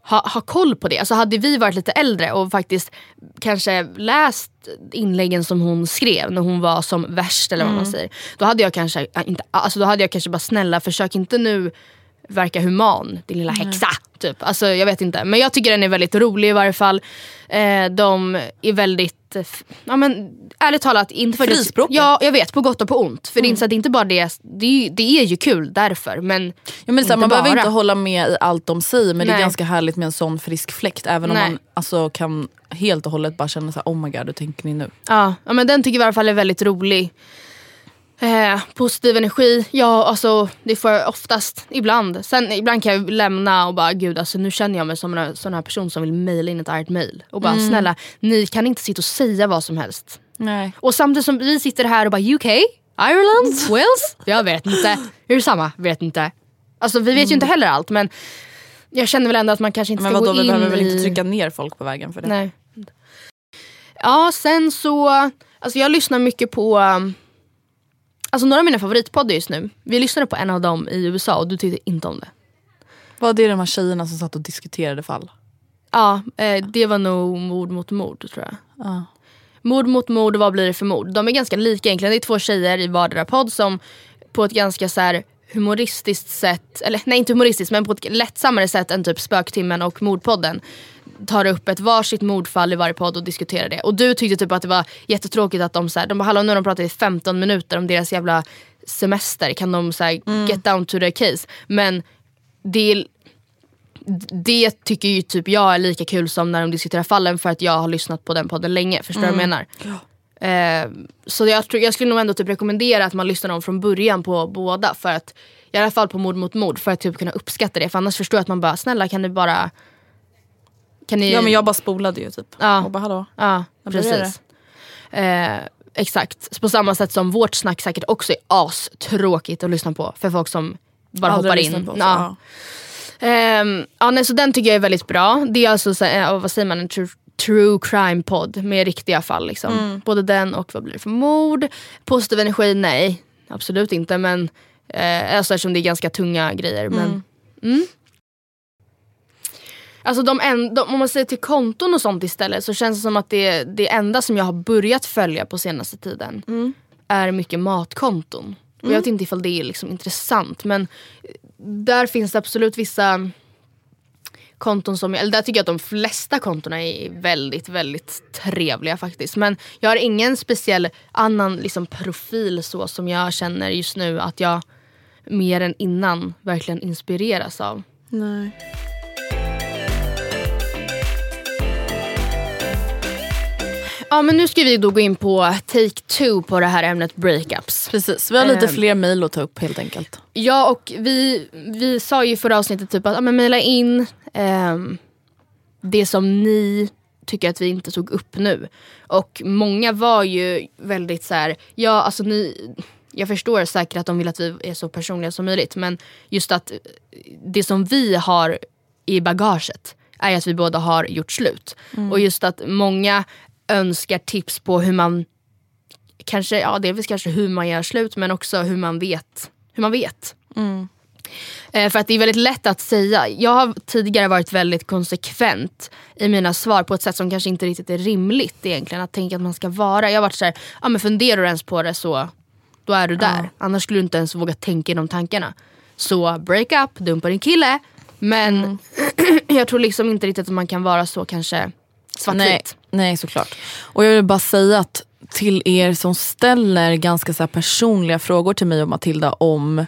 ha, ha koll på det. Alltså hade vi varit lite äldre och faktiskt kanske läst inläggen som hon skrev när hon var som värst eller vad man säger. Då hade jag kanske äh, inte, alltså då hade jag kanske bara snälla försök inte nu verka human din lilla häxa. Typ. Alltså jag vet inte. Men jag tycker den är väldigt rolig i varje fall. Eh, de är väldigt, eh, ja men ärligt talat inte för Frispråkiga. Ja jag vet, på gott och på ont. För det är inte så att det är inte bara det, det är, ju- det är ju kul därför. Men, Ja, men så man behöver bara. inte hålla med i allt de säger men det är Nej. ganska härligt med en sån frisk fläkt. Även om Nej. man alltså, kan helt och hållet bara känna så här, oh my god hur tänker ni nu? Ja, ja men den tycker jag i alla fall är väldigt rolig. Eh, positiv energi, ja alltså det får jag oftast, ibland. Sen ibland kan jag lämna och bara gud alltså nu känner jag mig som en sån här person som vill mejla in ett argt mejl. Och bara snälla, ni kan inte sitta och säga vad som helst. Nej. Och samtidigt som vi sitter här och bara UK, Ireland, Wales? Jag vet inte. Är det samma? Vet inte. Alltså vi vet ju inte heller allt men jag känner väl ändå att man kanske inte Men ska vadå, gå vi in behöver väl i... inte trycka ner folk på vägen för det? Nej. Ja, sen så... Alltså jag lyssnar mycket på... um, Alltså några av mina favoritpoddar just nu. Vi lyssnade på en av dem i USA och du tyckte inte om det. Vad är de här tjejerna som satt och diskuterade fall? Ja, eh, det var nog mord mot mord tror jag. Ja. Mord mot mord och vad blir det för mord? De är ganska lika egentligen. Det är två tjejer i vardera podd som på ett ganska så här humoristiskt sätt, eller nej inte humoristiskt men på ett lättsammare sätt än typ Spöktimmen och Mordpodden tar upp ett varsitt mordfall i varje podd och diskuterar det. Och du tyckte typ att det var jättetråkigt att de så här, de bara hallå nu har de pratat i 15 minuter om deras jävla semester, kan de så här, get down to the case? Men det det tycker ju typ jag är lika kul som när de diskuterar fallen för att jag har lyssnat på den podden länge. Förstår du vad jag menar? Eh, så jag, tror, jag skulle nog ändå typ rekommendera att man lyssnar om från början på båda. För att, I alla fall på mord mot mord för att typ kunna uppskatta det. För annars förstår jag att man bara, snälla kan ni bara... Kan ni... ja men jag bara spolade ju typ. Ja. Och bara hallå. Ja, precis. Eh, exakt. På samma sätt som vårt snack säkert också är astråkigt att lyssna på för folk som bara Aldrig hoppar in. på oss, ja. ja. Ehm, ja, nej, så den tycker jag är väldigt bra. Det är alltså så, eh, vad säger man, en true, true crime podd med riktiga fall. Liksom. Mm. Både den och vad blir det för mord. Positiv energi, nej. Absolut inte. Men eh, alltså, eftersom det är ganska tunga grejer. Men, mm. Alltså de en, de, om man säger till konton och sånt istället så känns det som att det, det enda som jag har börjat följa på senaste tiden är mycket matkonton. Och jag vet inte ifall det är liksom intressant men där finns det absolut vissa konton som, eller där tycker jag att de flesta kontona är väldigt, väldigt trevliga faktiskt. Men jag har ingen speciell annan liksom, profil så som jag känner just nu att jag mer än innan verkligen inspireras av. Nej. Ja men nu ska vi då gå in på take two på det här ämnet breakups. Precis, vi har lite Ehm. fler mejl att ta upp helt enkelt. Ja och vi, vi sa ju i förra avsnittet typ att ja, men mejla in ehm, det som ni tycker att vi inte tog upp nu. Och många var ju väldigt så här, ja alltså ni, jag förstår säkert att de vill att vi är så personliga som möjligt men just att det som vi har i bagaget är att vi båda har gjort slut. Och just att många önskar tips på hur man kanske, ja delvis kanske hur man gör slut men också hur man vet. Hur man vet. Eh, för att det är väldigt lätt att säga. Jag har tidigare varit väldigt konsekvent i mina svar på ett sätt som kanske inte riktigt är rimligt egentligen att tänka att man ska vara. Jag har varit såhär, ja men funderar du ens på det så då är du där. Annars skulle du inte ens våga tänka i de tankarna. Så break up, dumpa din kille. Men jag tror liksom inte riktigt att man kan vara så kanske svartvitt. nej såklart. Och jag vill bara säga att till er som ställer ganska så här personliga frågor till mig och Matilda om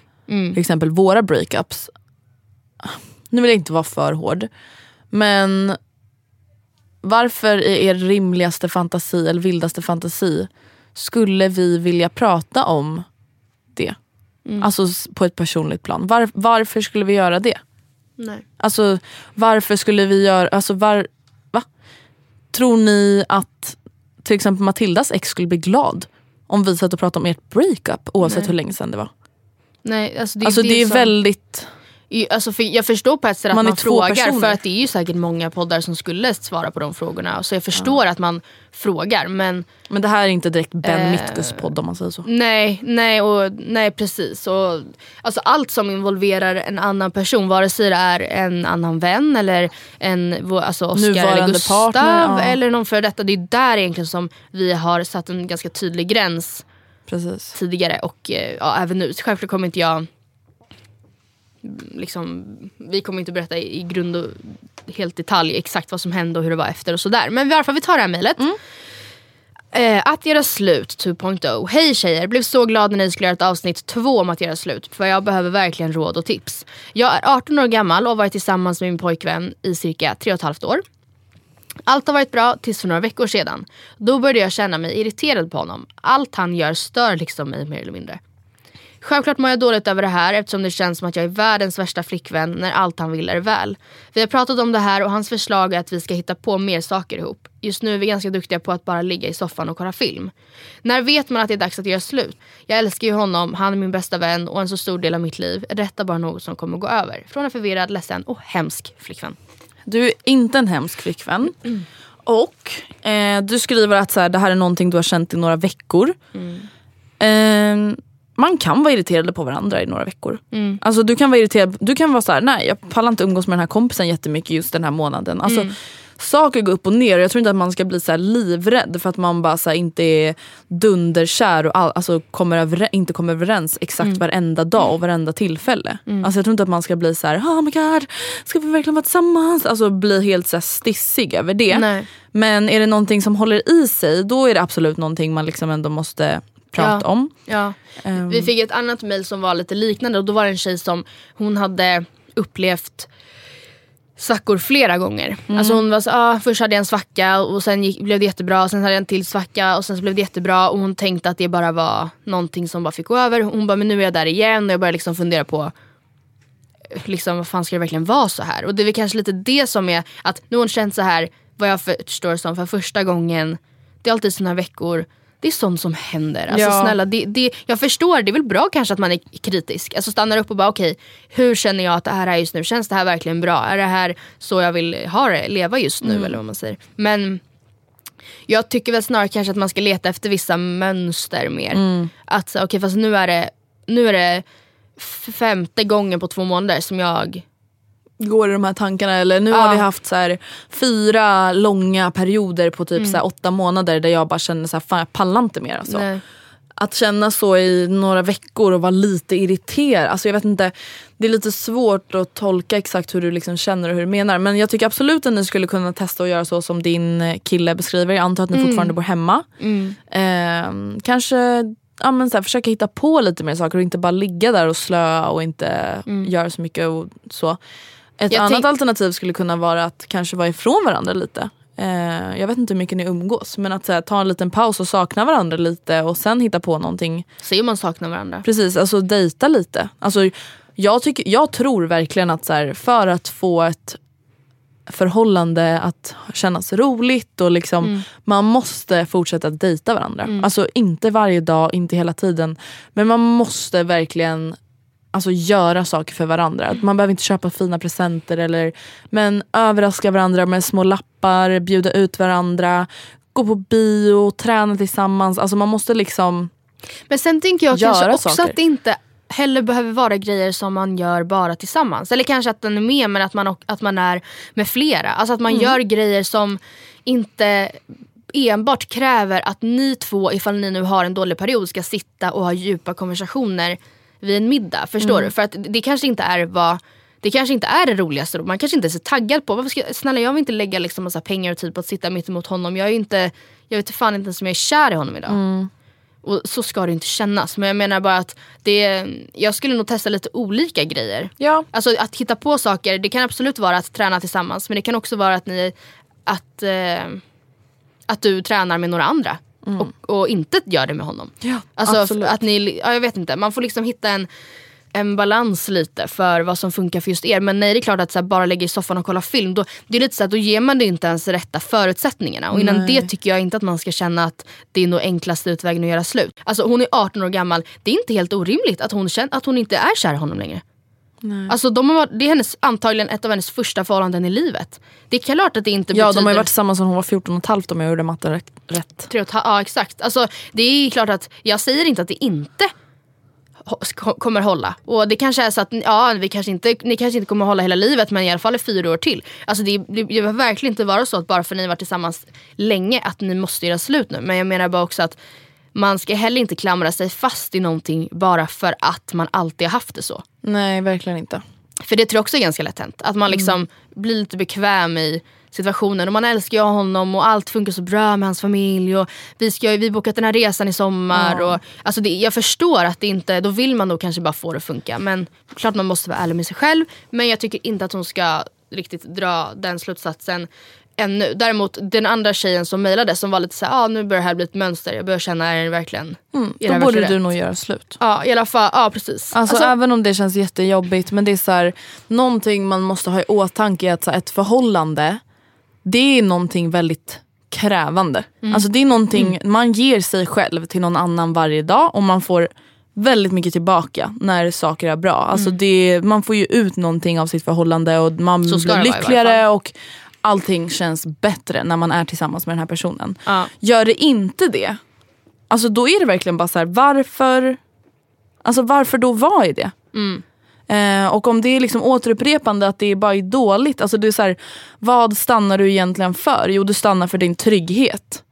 till exempel våra breakups. Nu vill jag inte vara för hård. Men varför i er rimligaste fantasi eller vildaste fantasi skulle vi vilja prata om det? Alltså s- på ett personligt plan. Var, varför skulle vi göra det? Nej. Alltså varför skulle vi göra, alltså var, va? Tror ni att till exempel Matildas ex skulle bli glad om vi satt och pratade om ert breakup oavsett Nej. hur länge sedan det var? Nej, alltså det, Alltså det är som- väldigt, I- Alltså för jag förstår på ett sätt att Man man, frågar personer. för att det är ju säkert många poddar som skulle svara på de frågorna. Så jag förstår att man frågar men men det här är inte direkt Ben Eh, Mitkus podd om man säger så. nej, nej, och, nej precis. Och, alltså allt som involverar en annan person, vare sig det är en annan vän eller en alltså Oscar eller Nuvarande Gustav partner, ja. eller någon för detta. Det är där egentligen som vi har satt en ganska tydlig gräns Precis. tidigare och eh, ja, även nu. Självklart kommer inte jag liksom, vi kommer inte berätta i, i grund och helt detalj exakt vad som hände och hur det var efter och sådär. Men varför vi tar det här mejlet. Eh, att göra slut 2.0. Hej tjejer, blev så glad när ni skulle göra ett avsnitt 2 om att göra slut. För jag behöver verkligen råd och tips. Jag är 18 år gammal och har varit tillsammans med min pojkvän i cirka 3,5 år. Allt har varit bra tills för några veckor sedan. Då började jag känna mig irriterad på honom. Allt han gör stör liksom mig mer eller mindre. Självklart mår jag dåligt över det här eftersom det känns som att jag är världens värsta flickvän när allt han vill är väl. Vi har pratat om det här och hans förslag är att vi ska hitta på mer saker ihop. Just nu är vi ganska duktiga på att bara ligga i soffan och kolla film. När vet man att det är dags att göra slut? Jag älskar ju honom, han är min bästa vän och en så stor del av mitt liv. Är detta bara något som kommer gå över? Från en förvirrad, ledsen och hemsk flickvän. Du är inte en hemsk flickvän. Och eh, du skriver att så här, det här är någonting du har känt i några veckor. Eh, man kan vara irriterade på varandra i några veckor. Alltså, du kan vara irriterad, du kan vara så här, nej jag pallar inte umgås med den här kompisen jättemycket just den här månaden. Alltså, Saker går upp och ner och jag tror inte att man ska bli så här livrädd för att man bara så inte är dunderkär och all, alltså kommer över, inte kommer överens exakt varenda dag och varenda tillfälle. Alltså, jag tror inte att man ska bli så här, oh my god, ska vi verkligen vara tillsammans? Alltså bli helt så stissig över det. Nej. Men är det någonting som håller i sig då är det absolut någonting man liksom ändå måste prata Ja. om. Ja. Ehm. Vi fick ett annat mail som var lite liknande och då var det en tjej som hon hade upplevt svackor flera gånger. Alltså hon var så, ah, först hade jag en svacka och sen gick, blev det jättebra, och sen hade jag en till svacka och sen så blev det jättebra och hon tänkte att det bara var någonting som bara fick gå över. Hon bara, men nu är jag där igen och jag började liksom fundera på liksom, vad fan ska det verkligen vara så här? Och det är väl kanske lite det som är att nu har hon känt så här, vad jag förstår som för första gången. Det är alltid såna veckor, det är sånt som händer. Alltså Ja. snälla, det, det, jag förstår, det är väl bra kanske att man är kritisk. Alltså stannar upp och bara okej, hur känner jag att det här är just nu? Känns det här verkligen bra? Är det här så jag vill ha det, leva just nu eller vad man säger? Men jag tycker väl snarare kanske att man ska leta efter vissa mönster mer. Att så, okej fast nu är det, nu är det femte gången på två månader som jag går i de här tankarna. Eller nu Ja. har vi haft så här, fyra långa perioder på Mm. typ så här, åtta månader där jag bara känner så här, fan jag pallar inte mer. Alltså. Nej. Att känna så i några veckor och vara lite irriterad. Alltså jag vet inte, det är lite svårt att tolka exakt hur du liksom känner och hur du menar. Men jag tycker absolut att ni skulle kunna testa att göra så som din eh, kille beskriver. Jag antar att ni fortfarande bor hemma. Ehm, kanske ja, men så här, försöka hitta på lite mer saker och inte bara ligga där och slöa och inte göra så mycket. och så. Ett Jag annat alternativ skulle kunna vara att kanske vara ifrån varandra lite. Eh, jag vet inte hur mycket ni umgås men att här, ta en liten paus och sakna varandra lite och sen hitta på någonting. Se om man saknar varandra. Precis, alltså dejta lite. Alltså, jag, tycker, jag tror verkligen att så här, för att få ett förhållande att kännas roligt och liksom man måste fortsätta dejta varandra. Alltså inte varje dag, inte hela tiden. Men man måste verkligen alltså, göra saker för varandra. Man behöver inte köpa fina presenter eller men överraska varandra med små lappar, bjuda ut varandra, gå på bio, träna tillsammans. Alltså man måste liksom Men sen tänker jag kanske också saker. att det inte heller behöver vara grejer som man gör bara tillsammans. Eller kanske att den är med men att man, att man är med flera. Alltså att man Mm. gör grejer som inte enbart kräver att ni två, ifall ni nu har en dålig period, ska sitta och ha djupa konversationer vid en middag. Förstår Mm. du? För att det kanske inte är vad det kanske inte är det roligaste. Man kanske inte är så taggad på. Varför ska, snälla jag vill inte lägga liksom massa pengar och tid på att sitta mitt emot honom. Jag är inte, jag vet fan inte ens om jag är kär i honom idag. Mm. Och så ska det inte kännas. Men jag menar bara att det, jag skulle nog testa lite olika grejer. Ja. Alltså att hitta på saker, det kan absolut vara att träna tillsammans. Men det kan också vara att ni att, eh, att du tränar med några andra. Och, och inte gör det med honom. Ja, alltså absolut. att ni, ja, jag vet inte, man får liksom hitta en en balans lite för vad som funkar för just er. Men nej det är klart att så här, bara lägga i soffan och kolla film, då, det är lite så att då ger man det inte ens rätta förutsättningarna. Och innan det tycker jag inte att man ska känna att det är nog enklaste utvägen att göra slut. Alltså hon är 18 år gammal, det är inte helt orimligt att hon, känner, att hon inte är kär i honom längre. Alltså de har, varit- det är hennes, antagligen ett av hennes första förhållanden i livet. Det är klart att det inte Ja betyder... de har ju varit tillsammans sedan hon var 14 och ett halvt om jag gjorde matten rätt-. Tre och Ja exakt. Alltså, det är klart att jag säger inte att det inte kommer hålla. Och det kanske är så att ja, vi kanske inte, ni kanske inte kommer hålla hela livet men i alla fall i fyra år till. Alltså det, det, det behöver verkligen inte vara så att bara för att ni har varit tillsammans länge att ni måste göra slut nu. Men jag menar bara också att man ska heller inte klamra sig fast i någonting bara för att man alltid har haft det så. Nej verkligen inte. För det tror jag också är ganska lätt hänt. Att man liksom blir lite bekväm i situationen. Och man älskar ju honom och allt funkar så bra med hans familj. Och vi ska vi har bokat den här resan i sommar. Och, alltså det, jag förstår att det inte, då vill man nog kanske bara få det att funka. Men klart man måste vara ärlig med sig själv. Men jag tycker inte att hon ska riktigt dra den slutsatsen ännu. Däremot den andra tjejen som mejlade som var lite såhär, ah, nu börjar det här bli ett mönster. Jag börjar känna, är det verkligen, det Då borde verkligen du rätt? nog göra slut. Ja i alla fall, ja precis. Alltså, även om det känns jättejobbigt men det är så här, någonting man måste ha i åtanke är att så här, ett förhållande det är någonting väldigt krävande. Alltså det är någonting, man ger sig själv till någon annan varje dag och man får väldigt mycket tillbaka när saker är bra. Alltså det, man får ju ut någonting av sitt förhållande och man blir lyckligare och allting känns bättre när man är tillsammans med den här personen. Ja. Gör det inte det, alltså då är det verkligen bara så här: varför Alltså varför då vara i det? Eh, och om det är liksom återupprepande att det är bara är dåligt. Alltså det är så här, vad stannar du egentligen för? Jo du stannar för din trygghet.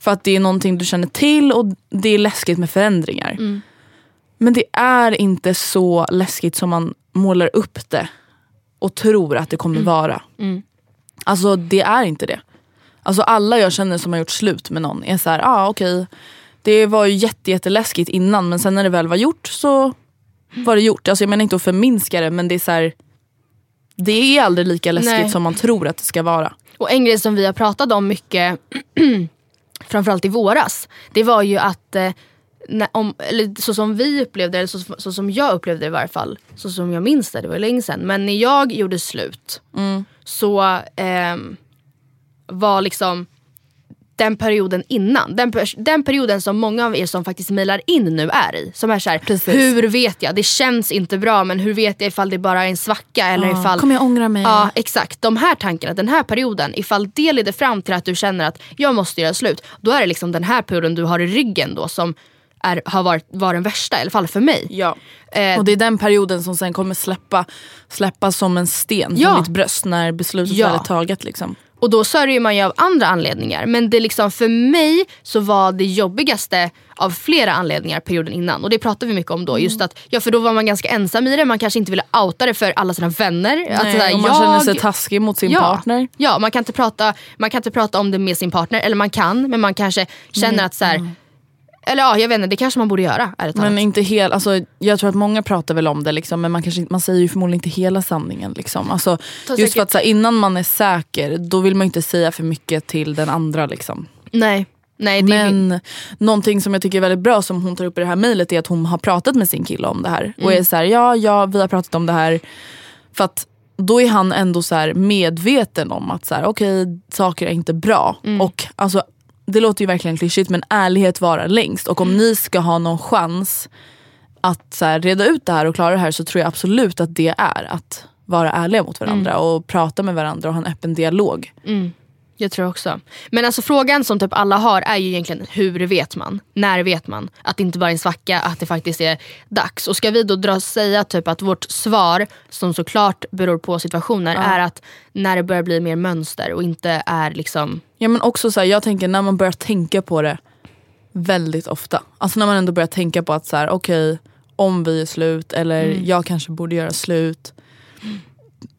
För att det är någonting du känner till och det är läskigt med förändringar. Men det är inte så läskigt som man målar upp det och tror att det kommer vara. Alltså det är inte det. Alltså alla jag känner som har gjort slut med någon är så här, ah, okej. Det var ju jätte, jätteläskigt innan men sen när det väl var gjort så var det gjort. Alltså jag menar inte att förminska det men det är så här, Det är aldrig lika läskigt Nej. som man tror att det ska vara. Och en grej som vi har pratat om mycket, framförallt i våras, det var ju att eh, när, om, eller så som vi upplevde det, eller så, så som jag upplevde det i varje fall, så som jag minns det, det var länge sedan. Men när jag gjorde slut så ehm, var liksom den perioden innan, den, den perioden som många av er som faktiskt mejlar in nu är i. Som är såhär, hur vet jag? Det känns inte bra men hur vet jag ifall det bara är en svacka eller ifall Kommer jag ångra mig? Ja exakt, de här tankarna, den här perioden, ifall det leder fram till att du känner att jag måste göra slut, då är det liksom den här perioden du har i ryggen då som är, har varit, var den värsta, i alla fall för mig. Ja. Eh, Och det är den perioden som sen kommer släppa, släppa som en sten Ja. från mitt bröst när beslutet Ja. väl är taget. Liksom. Och då sörjer man ju av andra anledningar. Men det liksom, för mig så var det jobbigaste av flera anledningar perioden innan. Och det pratade vi mycket om då. Just att, ja, för då var man ganska ensam i det. Man kanske inte ville outa det för alla sina vänner. att, Nej, sådär, och man känner sig taskig mot sin ja, partner. Ja, man kan, inte prata, man kan inte prata om det med sin partner. Eller man kan, men man kanske känner Mm. att så här, Eller ja, jag vet inte, det kanske man borde göra. Men inte hel, alltså, jag tror att många pratar väl om det liksom, men man, kanske, man säger ju förmodligen inte hela sanningen. Liksom. Alltså, Ta just för säkert- att så innan man är säker, då vill man inte säga för mycket till den andra. Liksom. Nej. Nej, det är Men någonting som jag tycker är väldigt bra som hon tar upp i det här mejlet är att hon har pratat med sin kille om det här. Och är så här, ja, ja vi har pratat om det här. För att då är han ändå så medveten om att så här, okej, saker är inte bra. Och alltså, det låter ju verkligen klyschigt men ärlighet varar längst. Och om ni ska ha någon chans att så här, reda ut det här och klara det här så tror jag absolut att det är att vara ärliga mot varandra och prata med varandra och ha en öppen dialog. Jag tror också. Men alltså frågan som typ alla har är ju egentligen hur vet man? När vet man? Att det inte bara är en svacka, att det faktiskt är dags. Och ska vi då dra säga typ att vårt svar, som såklart beror på situationer, är att när det börjar bli mer mönster och inte är liksom... Ja men också så här, jag tänker när man börjar tänka på det väldigt ofta. Alltså när man ändå börjar tänka på att så här, okej om vi är slut eller jag kanske borde göra slut.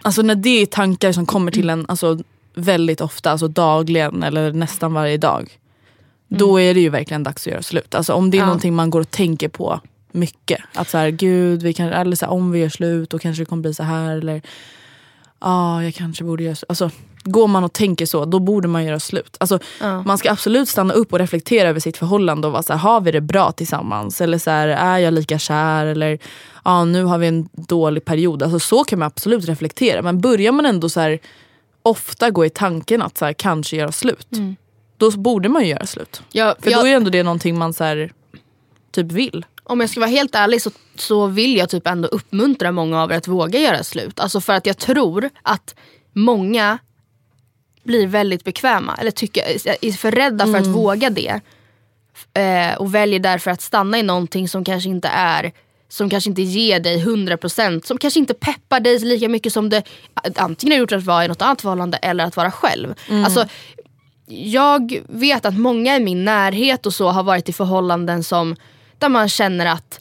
Alltså när det är tankar som kommer till en alltså, väldigt ofta, alltså dagligen eller nästan varje dag. Då är det ju verkligen dags att göra slut. Alltså om det är Ja. någonting man går och tänker på mycket. Att så här, gud, vi kan, eller så här, om vi gör slut då kanske det kommer bli så här. Eller ja, jag kanske borde göra slut. Alltså, går man och tänker så, då borde man göra slut. Alltså, Man ska absolut stanna upp och reflektera över sitt förhållande och vara så här, har vi det bra tillsammans? Eller så här, är jag lika kär? Eller ja, nu har vi en dålig period. Alltså, så kan man absolut reflektera. Men börjar man ändå så här, ofta gå i tanken att så här, kanske göra slut. Då borde man ju göra slut. Jag, För jag, då är ändå det någonting man så här, typ vill. om jag ska vara helt ärlig så, så vill jag typ ändå uppmuntra många av er att våga göra slut. Alltså för att jag tror att många blir väldigt bekväma eller tycker, är för rädda för att våga det. Eh, och väljer därför att stanna i någonting som kanske inte är som kanske inte ger dig 100% som kanske inte peppar dig lika mycket som det antingen har gjort att vara i något annat förhållande eller att vara själv. Alltså, jag vet att många i min närhet och så har varit i förhållanden som där man känner att,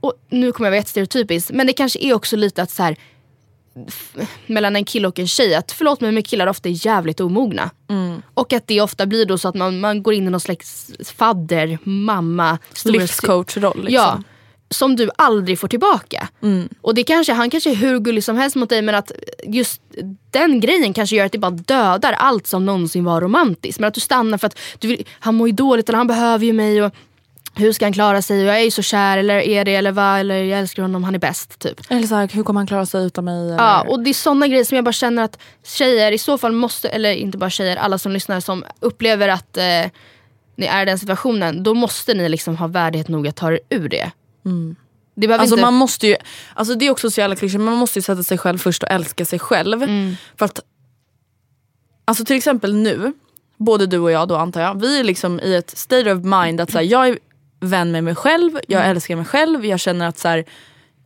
och nu kommer jag vara jättestereotypisk, men det kanske är också lite att så här, mellan en kille och en tjej, att förlåt mig men killar ofta är jävligt omogna. Och att det ofta blir då så att man, man går in i någon slags fadder, mamma, Livscoachroll. Liksom. Ja, som du aldrig får tillbaka. Och det kanske, han kanske är hur gullig som helst mot dig men att just den grejen kanske gör att det bara dödar allt som någonsin var romantiskt. Men att du stannar för att du vill, han mår ju dåligt eller han behöver ju mig. Och, hur ska han klara sig? Och jag är ju så kär eller är det eller vad? Eller jag älskar honom, han är bäst. Typ. Eller så här, hur kommer han klara sig utan mig? Eller? Ja, och det är såna grejer som jag bara känner att tjejer i så fall måste, eller inte bara tjejer, alla som lyssnar som upplever att eh, ni är i den situationen, då måste ni liksom ha värdighet nog att ta er ur det. Det behöver Alltså inte... man måste ju, alltså det är också så jävla klyschigt, man måste ju sätta sig själv först och älska sig själv. Mm. För att, alltså till exempel nu, både du och jag då antar jag, vi är liksom i ett state of mind att så här, jag är vän med mig själv, jag Mm. älskar mig själv, jag känner att så här,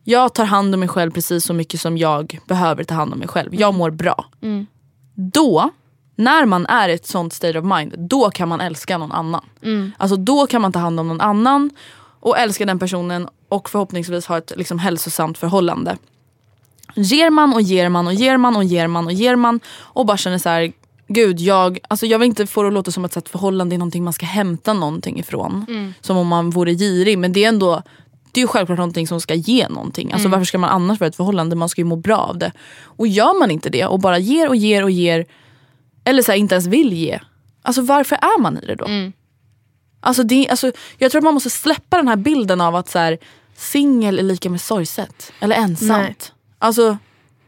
jag tar hand om mig själv precis så mycket som jag behöver ta hand om mig själv. Jag mår bra. Mm. Då, när man är i ett sånt state of mind, då kan man älska någon annan. Mm. Alltså då kan man ta hand om någon annan och älska den personen och förhoppningsvis ha ett liksom, hälsosamt förhållande. Ger man och ger man och ger man och ger man och ger man och bara känner så här, gud jag, alltså jag vill inte få det att låta som att ett förhållande är någonting man ska hämta någonting ifrån. Som om man vore girig men det är ändå det är ju självklart någonting som ska ge någonting. Alltså varför ska man annars vara ett förhållande? Man ska ju må bra av det. Och gör man inte det och bara ger och ger och ger eller så här, inte ens vill ge. Alltså varför är man i det då? Alltså, det, alltså, jag tror att man måste släppa den här bilden av att så här, singel är lika med sorgset. Eller ensamt. Nej. Alltså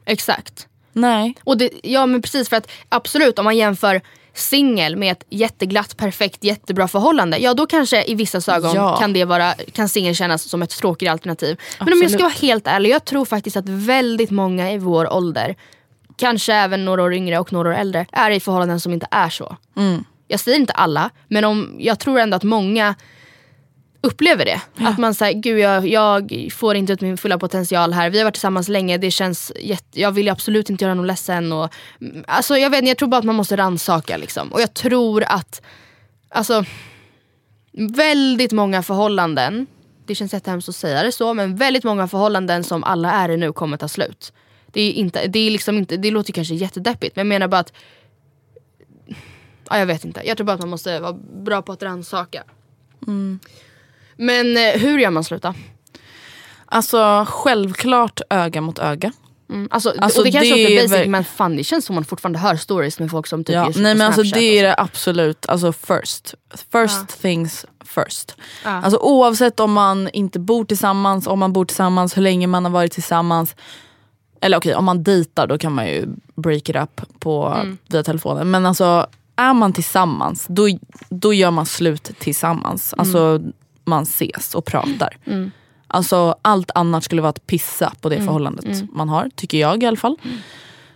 Exakt. nej. Och det, ja men precis för att absolut om man jämför singel med ett jätteglatt, perfekt, jättebra förhållande. Ja då kanske i vissa ögon Ja. kan, det vara, kan singel kännas som ett tråkigare alternativ. Men om jag ska vara helt ärlig, jag tror faktiskt att väldigt många i vår ålder, kanske även några år yngre och några år äldre, är i förhållanden som inte är så. Jag säger inte alla, men om, jag tror ändå att många upplever det. Att man säger, gud jag, jag får inte ut min fulla potential här. Vi har varit tillsammans länge, det känns jätte, jag vill absolut inte göra någon ledsen. Och, mm, alltså, jag, vet, jag tror bara att man måste rannsaka. Liksom. Och jag tror att alltså, väldigt många förhållanden, det känns jättehemskt att säga det så, men väldigt många förhållanden som alla är i nu kommer ta slut. Det, är inte, det, är liksom inte, det låter kanske jättedeppigt men jag menar bara att ja, jag vet inte. Jag tror bara att man måste vara bra på att rannsaka. Men eh, hur gör man slut då? Alltså självklart öga mot öga. Mm. Alltså, Alltså, och det kanske det låter är basic väl- men fan det känns som man fortfarande hör stories med folk som typ Ja, nej men alltså det är det absolut, alltså first. First things first. Ja. Alltså oavsett om man inte bor tillsammans, om man bor tillsammans, hur länge man har varit tillsammans. Eller okej, om man dejtar då kan man ju break it up på, Mm. via telefonen. Men alltså är man tillsammans, då, då gör man slut tillsammans. Alltså Mm. man ses och pratar. Alltså allt annat skulle vara att pissa på det Mm. förhållandet man har, tycker jag i alla fall.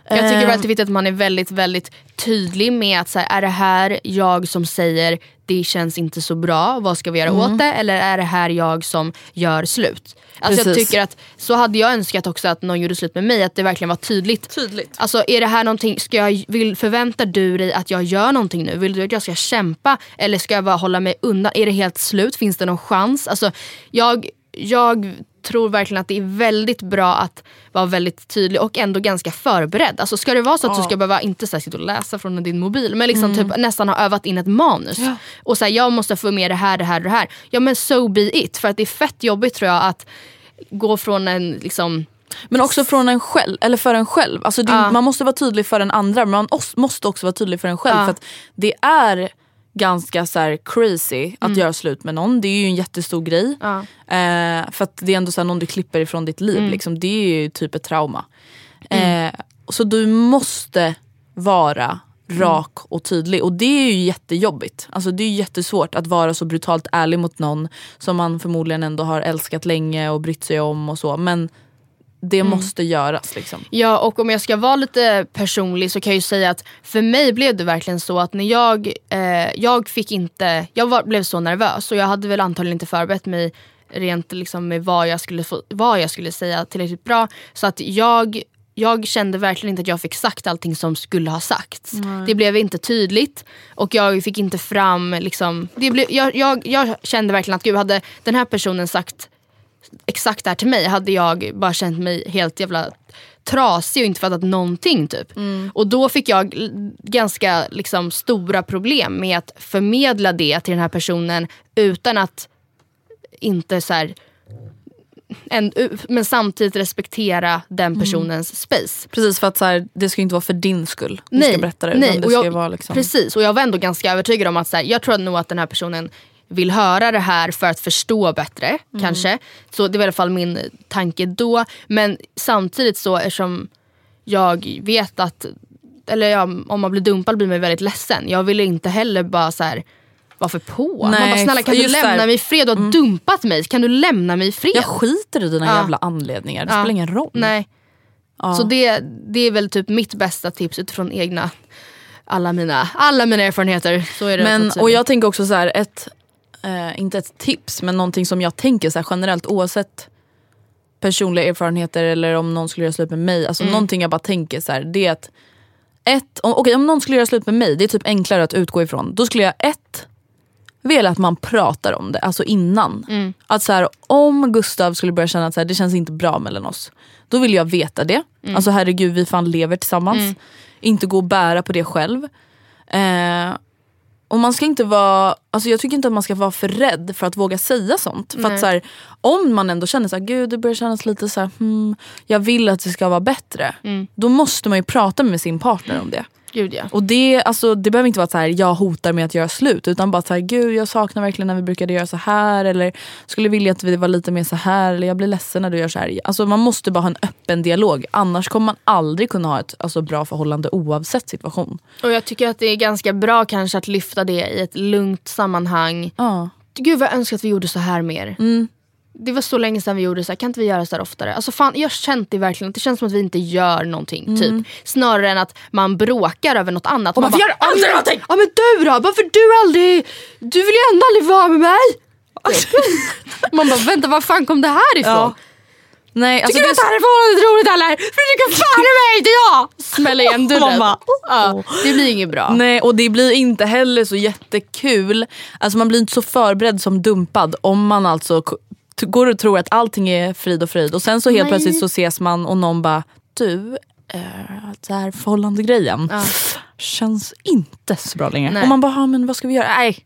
Jag tycker väl att det är viktigt att man är väldigt, väldigt tydlig med att så här, är det här jag som säger det känns inte så bra, vad ska vi göra åt det? Eller är det här jag som gör slut? Alltså jag tycker att så hade jag önskat också att någon gjorde slut med mig, att det verkligen var tydligt. Tydligt. Alltså är det här någonting, ska jag, vill, förväntar du dig att jag gör någonting nu? Vill du att jag ska kämpa? Eller ska jag bara hålla mig undan? Är det helt slut? Finns det någon chans? Alltså jag, jag tror verkligen att det är väldigt bra att vara väldigt tydlig och ändå ganska förberedd. Alltså ska det vara så att du ska behöva, inte så här, sitta och läsa från din mobil, men liksom typ nästan ha övat in ett manus. Och säga jag måste få med det här, det här och det här. Ja men so be it. För att det är fett jobbigt tror jag att gå från en liksom Men också från en själv, eller för en själv. Alltså det, Ja. Man måste vara tydlig för den andra men man måste också vara tydlig för en själv. Ja. För att det är ganska så här crazy att göra slut med någon. Det är ju en jättestor grej. Ja. Eh, för att det är ändå så här någon du klipper ifrån ditt liv. Liksom. Det är ju typ ett trauma. Eh, så du måste vara rak och tydlig. Och det är ju jättejobbigt. Alltså det är jättesvårt att vara så brutalt ärlig mot någon som man förmodligen ändå har älskat länge och brytt sig om och så. Men det måste göras liksom. Ja och om jag ska vara lite personlig så kan jag ju säga att för mig blev det verkligen så att när jag, eh, jag fick inte, jag var, blev så nervös och jag hade väl antagligen inte förberett mig rent liksom med vad jag skulle, få, vad jag skulle säga tillräckligt bra. Så att jag jag kände verkligen inte att jag fick sagt allting som skulle ha sagts. Det blev inte tydligt och jag fick inte fram, liksom, det blev, jag, jag, jag kände verkligen att gud hade den här personen sagt exakt det här till mig hade jag bara känt mig helt jävla trasig och inte fattat någonting. typ. Och då fick jag ganska liksom, stora problem med att förmedla det till den här personen utan att inte så här, en, men samtidigt respektera den personens space. Precis för att så här, det ska inte vara för din skull du ska berätta det. nej. Och jag, vara liksom... Precis, och jag var ändå ganska övertygad om att så här, jag tror nog att den här personen vill höra det här för att förstå bättre. Mm. kanske. Så det var i alla fall min tanke då. Men samtidigt så eftersom jag vet att, eller ja, om man blir dumpad blir man väldigt ledsen. Jag ville inte heller bara så här varför på? man Nej, bara snälla kan du lämna där. Mm. mig i fred? Du har dumpat mig, kan du lämna mig i fred? Jag skiter i dina Ja. jävla anledningar, det Ja. spelar ingen roll. Nej. Så det, det är väl typ mitt bästa tips utifrån egna alla mina, alla mina erfarenheter. Så är det Men, vara och jag tänker också så här, ett, eh, inte ett tips men någonting som jag tänker så generellt oavsett personliga erfarenheter eller om någon skulle göra slut med mig. Alltså någonting jag bara tänker så här, det är att ett, om, okej, om någon skulle göra slut med mig, det är typ enklare att utgå ifrån. Då skulle jag ett, vilja att man pratar om det, alltså innan. Att så här, om Gustav skulle börja känna att så här, det känns inte bra mellan oss. Då vill jag veta det. Alltså herregud vi fan lever tillsammans. Inte gå och bära på det själv. Eh, och man ska inte vara, alltså jag tycker inte att man ska vara för rädd för att våga säga sånt. För att så här, om man ändå känner så här, gud det börjar kännas lite så här, hmm, jag vill att det ska vara bättre. Då måste man ju prata med sin partner om det. Gud ja. Och det, alltså, det behöver inte vara så här, jag hotar med att göra slut. Utan bara så här, gud jag saknar verkligen när vi brukade göra så här. Eller skulle vilja att vi var lite mer så här. Eller jag blir ledsen när du gör så här. Alltså, man måste bara ha en öppen dialog. Annars kommer man aldrig kunna ha ett alltså, bra förhållande oavsett situation. Och jag tycker att det är ganska bra kanske att lyfta det i ett lugnt sammanhang. Ja. Gud vad jag önskar att vi gjorde så här mer. Mm. Det var så länge sedan vi gjorde så här, kan inte vi göra så här oftare? Alltså fan, jag har känt det verkligen, det känns som att vi inte gör någonting. Typ. Snarare än att man bråkar över något annat. Mm. Och man får göra aldrig någonting! Ja men du då? Varför du aldrig, du vill ju ändå aldrig vara med mig! Man bara vänta var fan kom det här ifrån? Ja. Nej, alltså Tycker du det att det här är förhållandet roligt eller? Försöker fan mig inte jag! Smäller igen dörren. Bara, ja, det blir inget bra. Nej och det blir inte heller så jättekul. Alltså man blir inte så förberedd som dumpad om man alltså går och tror att allting är frid och fröjd och sen så helt Nej. plötsligt så ses man och någon bara du, eh, det här förhållande grejen känns inte så bra längre. Nej. Och man bara, "Ja, men vad ska vi göra? Nej,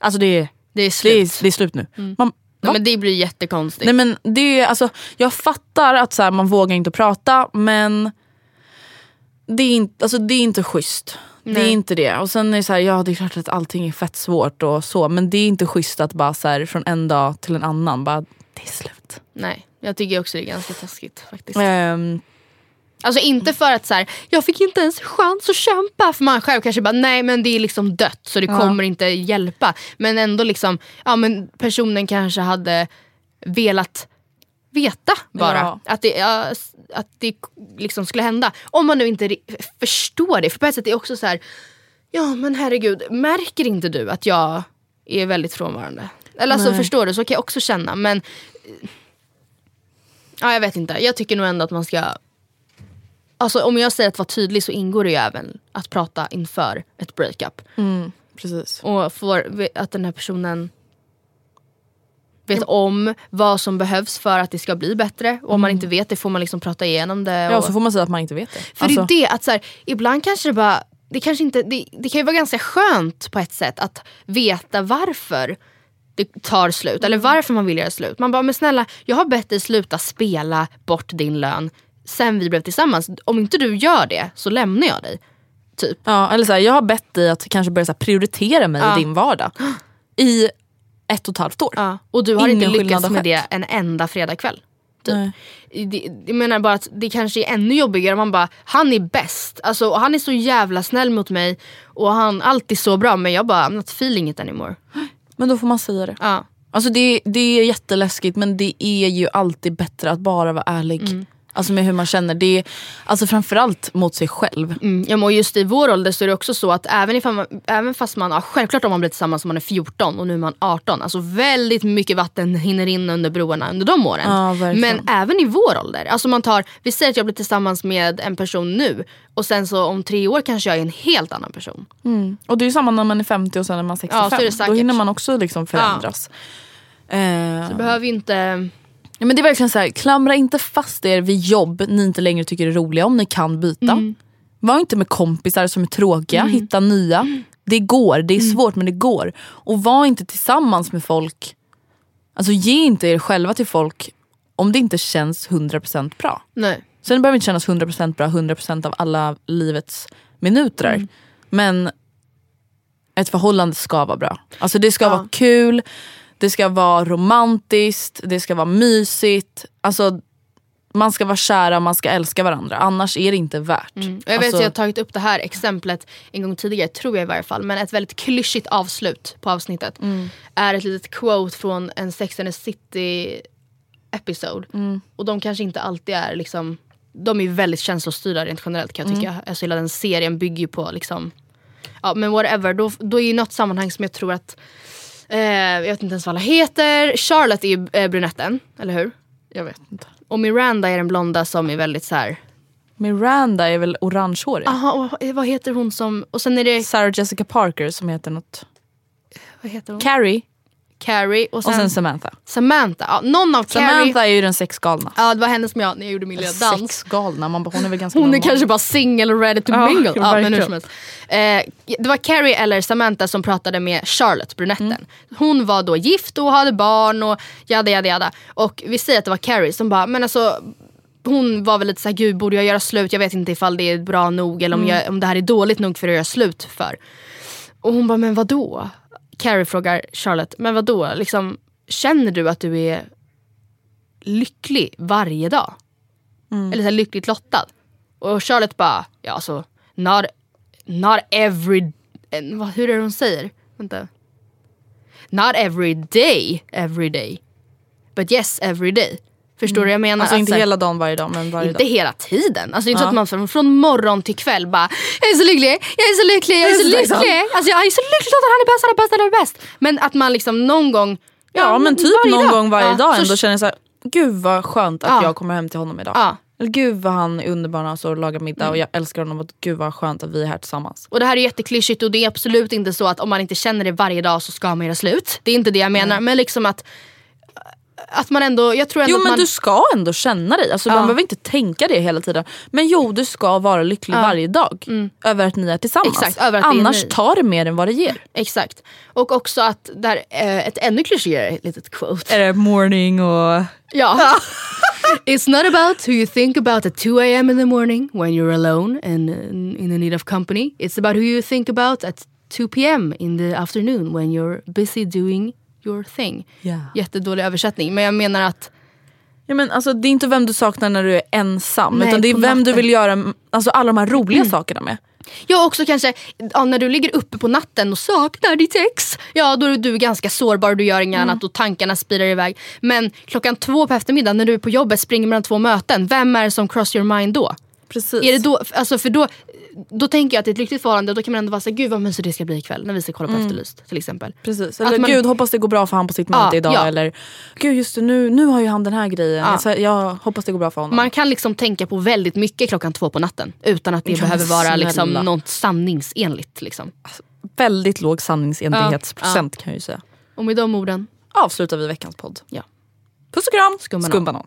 alltså det är, Det är det slut. är, det är slut nu. Man, Nej, men det blir jättekonstigt. Nej men det är, alltså, jag fattar att så här, man vågar inte prata men det är inte, alltså, det är inte schysst. Det är Nej. inte det. Och sen är det så här, ja det är klart att allting är fett svårt och så men det är inte schysst att bara så här, från en dag till en annan bara det är slut. Nej, jag tycker också det är ganska taskigt faktiskt. Ehm, Alltså inte för att så här, jag fick inte ens chans att kämpa. För man själv kanske bara, nej men det är liksom dött så det kommer inte hjälpa. Men ändå liksom, ja men personen kanske hade velat veta bara. Ja. Att det, att det liksom skulle hända. Om man nu inte förstår det. För på ett sätt är det också så här, ja men herregud, märker inte du att jag är väldigt frånvarande? Eller alltså Nej. förstår du, så kan jag också känna. Men ja, jag vet inte, jag tycker nog ändå att man ska Alltså om jag säger att vara tydlig så ingår det ju även att prata inför ett breakup. precis. Och får, att den här personen vet om vad som behövs för att det ska bli bättre. Och om man inte vet det får man liksom prata igenom det. Ja och, så får man säga att man inte vet det. för Alltså, det är det att så här, ibland kanske det bara det, kanske inte, det, det kan ju vara ganska skönt på ett sätt att veta varför det tar slut. Eller varför man vill göra slut. Man bara, men snälla jag har bett dig sluta spela bort din lön sen vi blev tillsammans. Om inte du gör det så lämnar jag dig. Typ. ja, eller så här, jag har bett dig att kanske börja så prioritera mig Ja. i din vardag. I ett och ett halvt år. Ja. Och du har inte Ingen skillnad lyckats med det en enda fredagkväll. Typ. Det, jag menar bara att det kanske är ännu jobbigare om man bara, han är bäst. Alltså, han är så jävla snäll mot mig och han alltid så bra men jag bara, I'm not feeling it anymore. Men då får man säga det. Ja. Alltså det, det är jätteläskigt men det är ju alltid bättre att bara vara ärlig. Mm. Alltså med hur man känner. Det är, alltså framförallt mot sig själv. Mm, ja, och just i vår ålder så är det också så att även, ifall man, även fast man, ja, självklart om man blir tillsammans om man är 14 och nu är man 18. Alltså väldigt mycket vatten hinner in under broarna under de åren. Ja, men även i vår ålder. Alltså man tar, vi säger att jag blir tillsammans med en person nu och sen så om tre år kanske jag är en helt annan person. Och det är ju samma när man är 50 och sen när man är 65. Ja, så är. Då hinner man också liksom förändras. Eh, Det behöver inte... ja, men det är verkligen så här, klamra inte fast er vid jobb ni inte längre tycker är roliga om ni kan byta. Mm. Var inte med kompisar som är tråkiga, hitta nya. Det går, det är Mm. svårt men det går. Och var inte tillsammans med folk, alltså ge inte er själva till folk om det inte känns 100% bra. Nej. Sen det behöver inte kännas 100% bra 100% av alla livets minuter. Mm. Men ett förhållande ska vara bra. Alltså det ska Ja. vara kul, det ska vara romantiskt, det ska vara mysigt. Alltså man ska vara kära, man ska älska varandra. Annars är det inte värt. Och jag vet Alltså, att jag har tagit upp det här exemplet en gång tidigare, tror jag i varje fall. Men ett väldigt klyschigt avslut på avsnittet är ett litet quote från en Sex and the City episode. Och de kanske inte alltid är liksom de är väldigt känslostyrda rent generellt kan jag tycka. Alltså hela den serien bygger ju på liksom Ja men whatever, då, då är ju något sammanhang som jag tror att eh, Jag vet inte ens vad alla heter. Charlotte är ju eh, brunetten, eller hur? jag vet inte. Och Miranda är den blonda som är väldigt så här. Miranda är väl orangehårig? Aha, och vad heter hon som... Och sen är det... Sarah Jessica Parker som heter något. Vad heter hon? Carrie Carrie och sen, och sen Samantha. Samantha. Ja, någon av Carrie. Samantha är ju den sexgalna. Ja, det var hennes som jag när jag gjorde min lilla dans. Sexgalna, man bara, hon är väl ganska Hon är normal. kanske bara single och ready to Ja, mingle. Ja, men hur som helst. Eh, det var Carrie eller Samantha som pratade med Charlotte, brunetten. Mm. Hon var då gift och hade barn och jada jada jada. Och vi säger att det var Carrie som bara, men alltså hon var väl lite såhär, gud borde jag göra slut? Jag vet inte ifall det är bra nog eller om, Mm. jag, om det här är dåligt nog för att göra slut för. Och hon bara, men vad då? Carrie frågar Charlotte, men vad då? Liksom, känner du att du är lycklig varje dag? Eller så här, lyckligt lottad? Och Charlotte bara, ja alltså, not, not every... Hur är det hon säger? Vänta. Not every day, every day. But yes, every day. Förstår du vad jag menar? Alltså inte så här- hela dagen varje dag men varje inte dag. hela tiden. Alltså det är inte så Ja. att man från, från morgon till kväll bara Jag är så lycklig, jag är så lycklig, jag är så så tacksam." lycklig. Alltså jag är så lycklig att han är bäst, han är bäst, han är bäst. Men att man liksom någon gång Ja, men typ någon dag. gång varje Ja, dag så- ändå känner jag så här, gud vad skönt att Ja. jag kommer hem till honom idag. Ja. Eller gud vad han är underbar när han står och lagar middag Mm. och jag älskar honom och gud vad skönt att vi är här tillsammans. Och det här är jätteklyschigt och det är absolut inte så att om man inte känner det varje dag så ska man göra slut. Det är inte det jag menar. Men liksom att, att man ändå, jag tror ändå Jo men man... du ska ändå känna dig, alltså, man Ja. behöver inte tänka det hela tiden. Men jo du ska vara lycklig varje dag över att ni är tillsammans. Mm. Exakt, Annars tar det mer än vad det ger. Exakt. Och också att, där, eh, ett ännu klyschigare litet quote. Är det morning och... Ja. It's not about who you think about at 2 a.m. in the morning when you're alone and in in the need of company. It's about who you think about at 2 p.m. in the afternoon when you're busy doing your thing. Ja. Jättedålig översättning men jag menar att Ja, men alltså, det är inte vem du saknar när du är ensam Nej, utan det är vem du natten. vill göra alltså, alla de här roliga sakerna med. jag också kanske, ja, när du ligger uppe på natten och saknar ditt ex, ja då är du ganska sårbar, du gör inget annat och tankarna spirar iväg. Men klockan två på eftermiddagen när du är på jobbet springer mellan två möten, vem är det som cross your mind då? Precis. Är det då, alltså för då, då tänker jag att det är ett lyckligt förhållande då kan man ändå vara såhär, gud vad mysigt det ska bli ikväll när vi ska kolla på Efterlyst till exempel. Precis. Att Eller man- gud hoppas det går bra för han på sitt möte Ja, idag. ja. Eller gud just det, nu, nu har ju han den här grejen. Ja. Så jag hoppas det går bra för honom. Man kan liksom tänka på väldigt mycket klockan två på natten utan att det Ja, men behöver vara liksom något sanningsenligt. Liksom. Väldigt låg sanningsenlighetsprocent kan jag ju säga. Och med de orden, Avslutar vi veckans podd. ja. Puss och kram! Skumbanan. Skumbanan.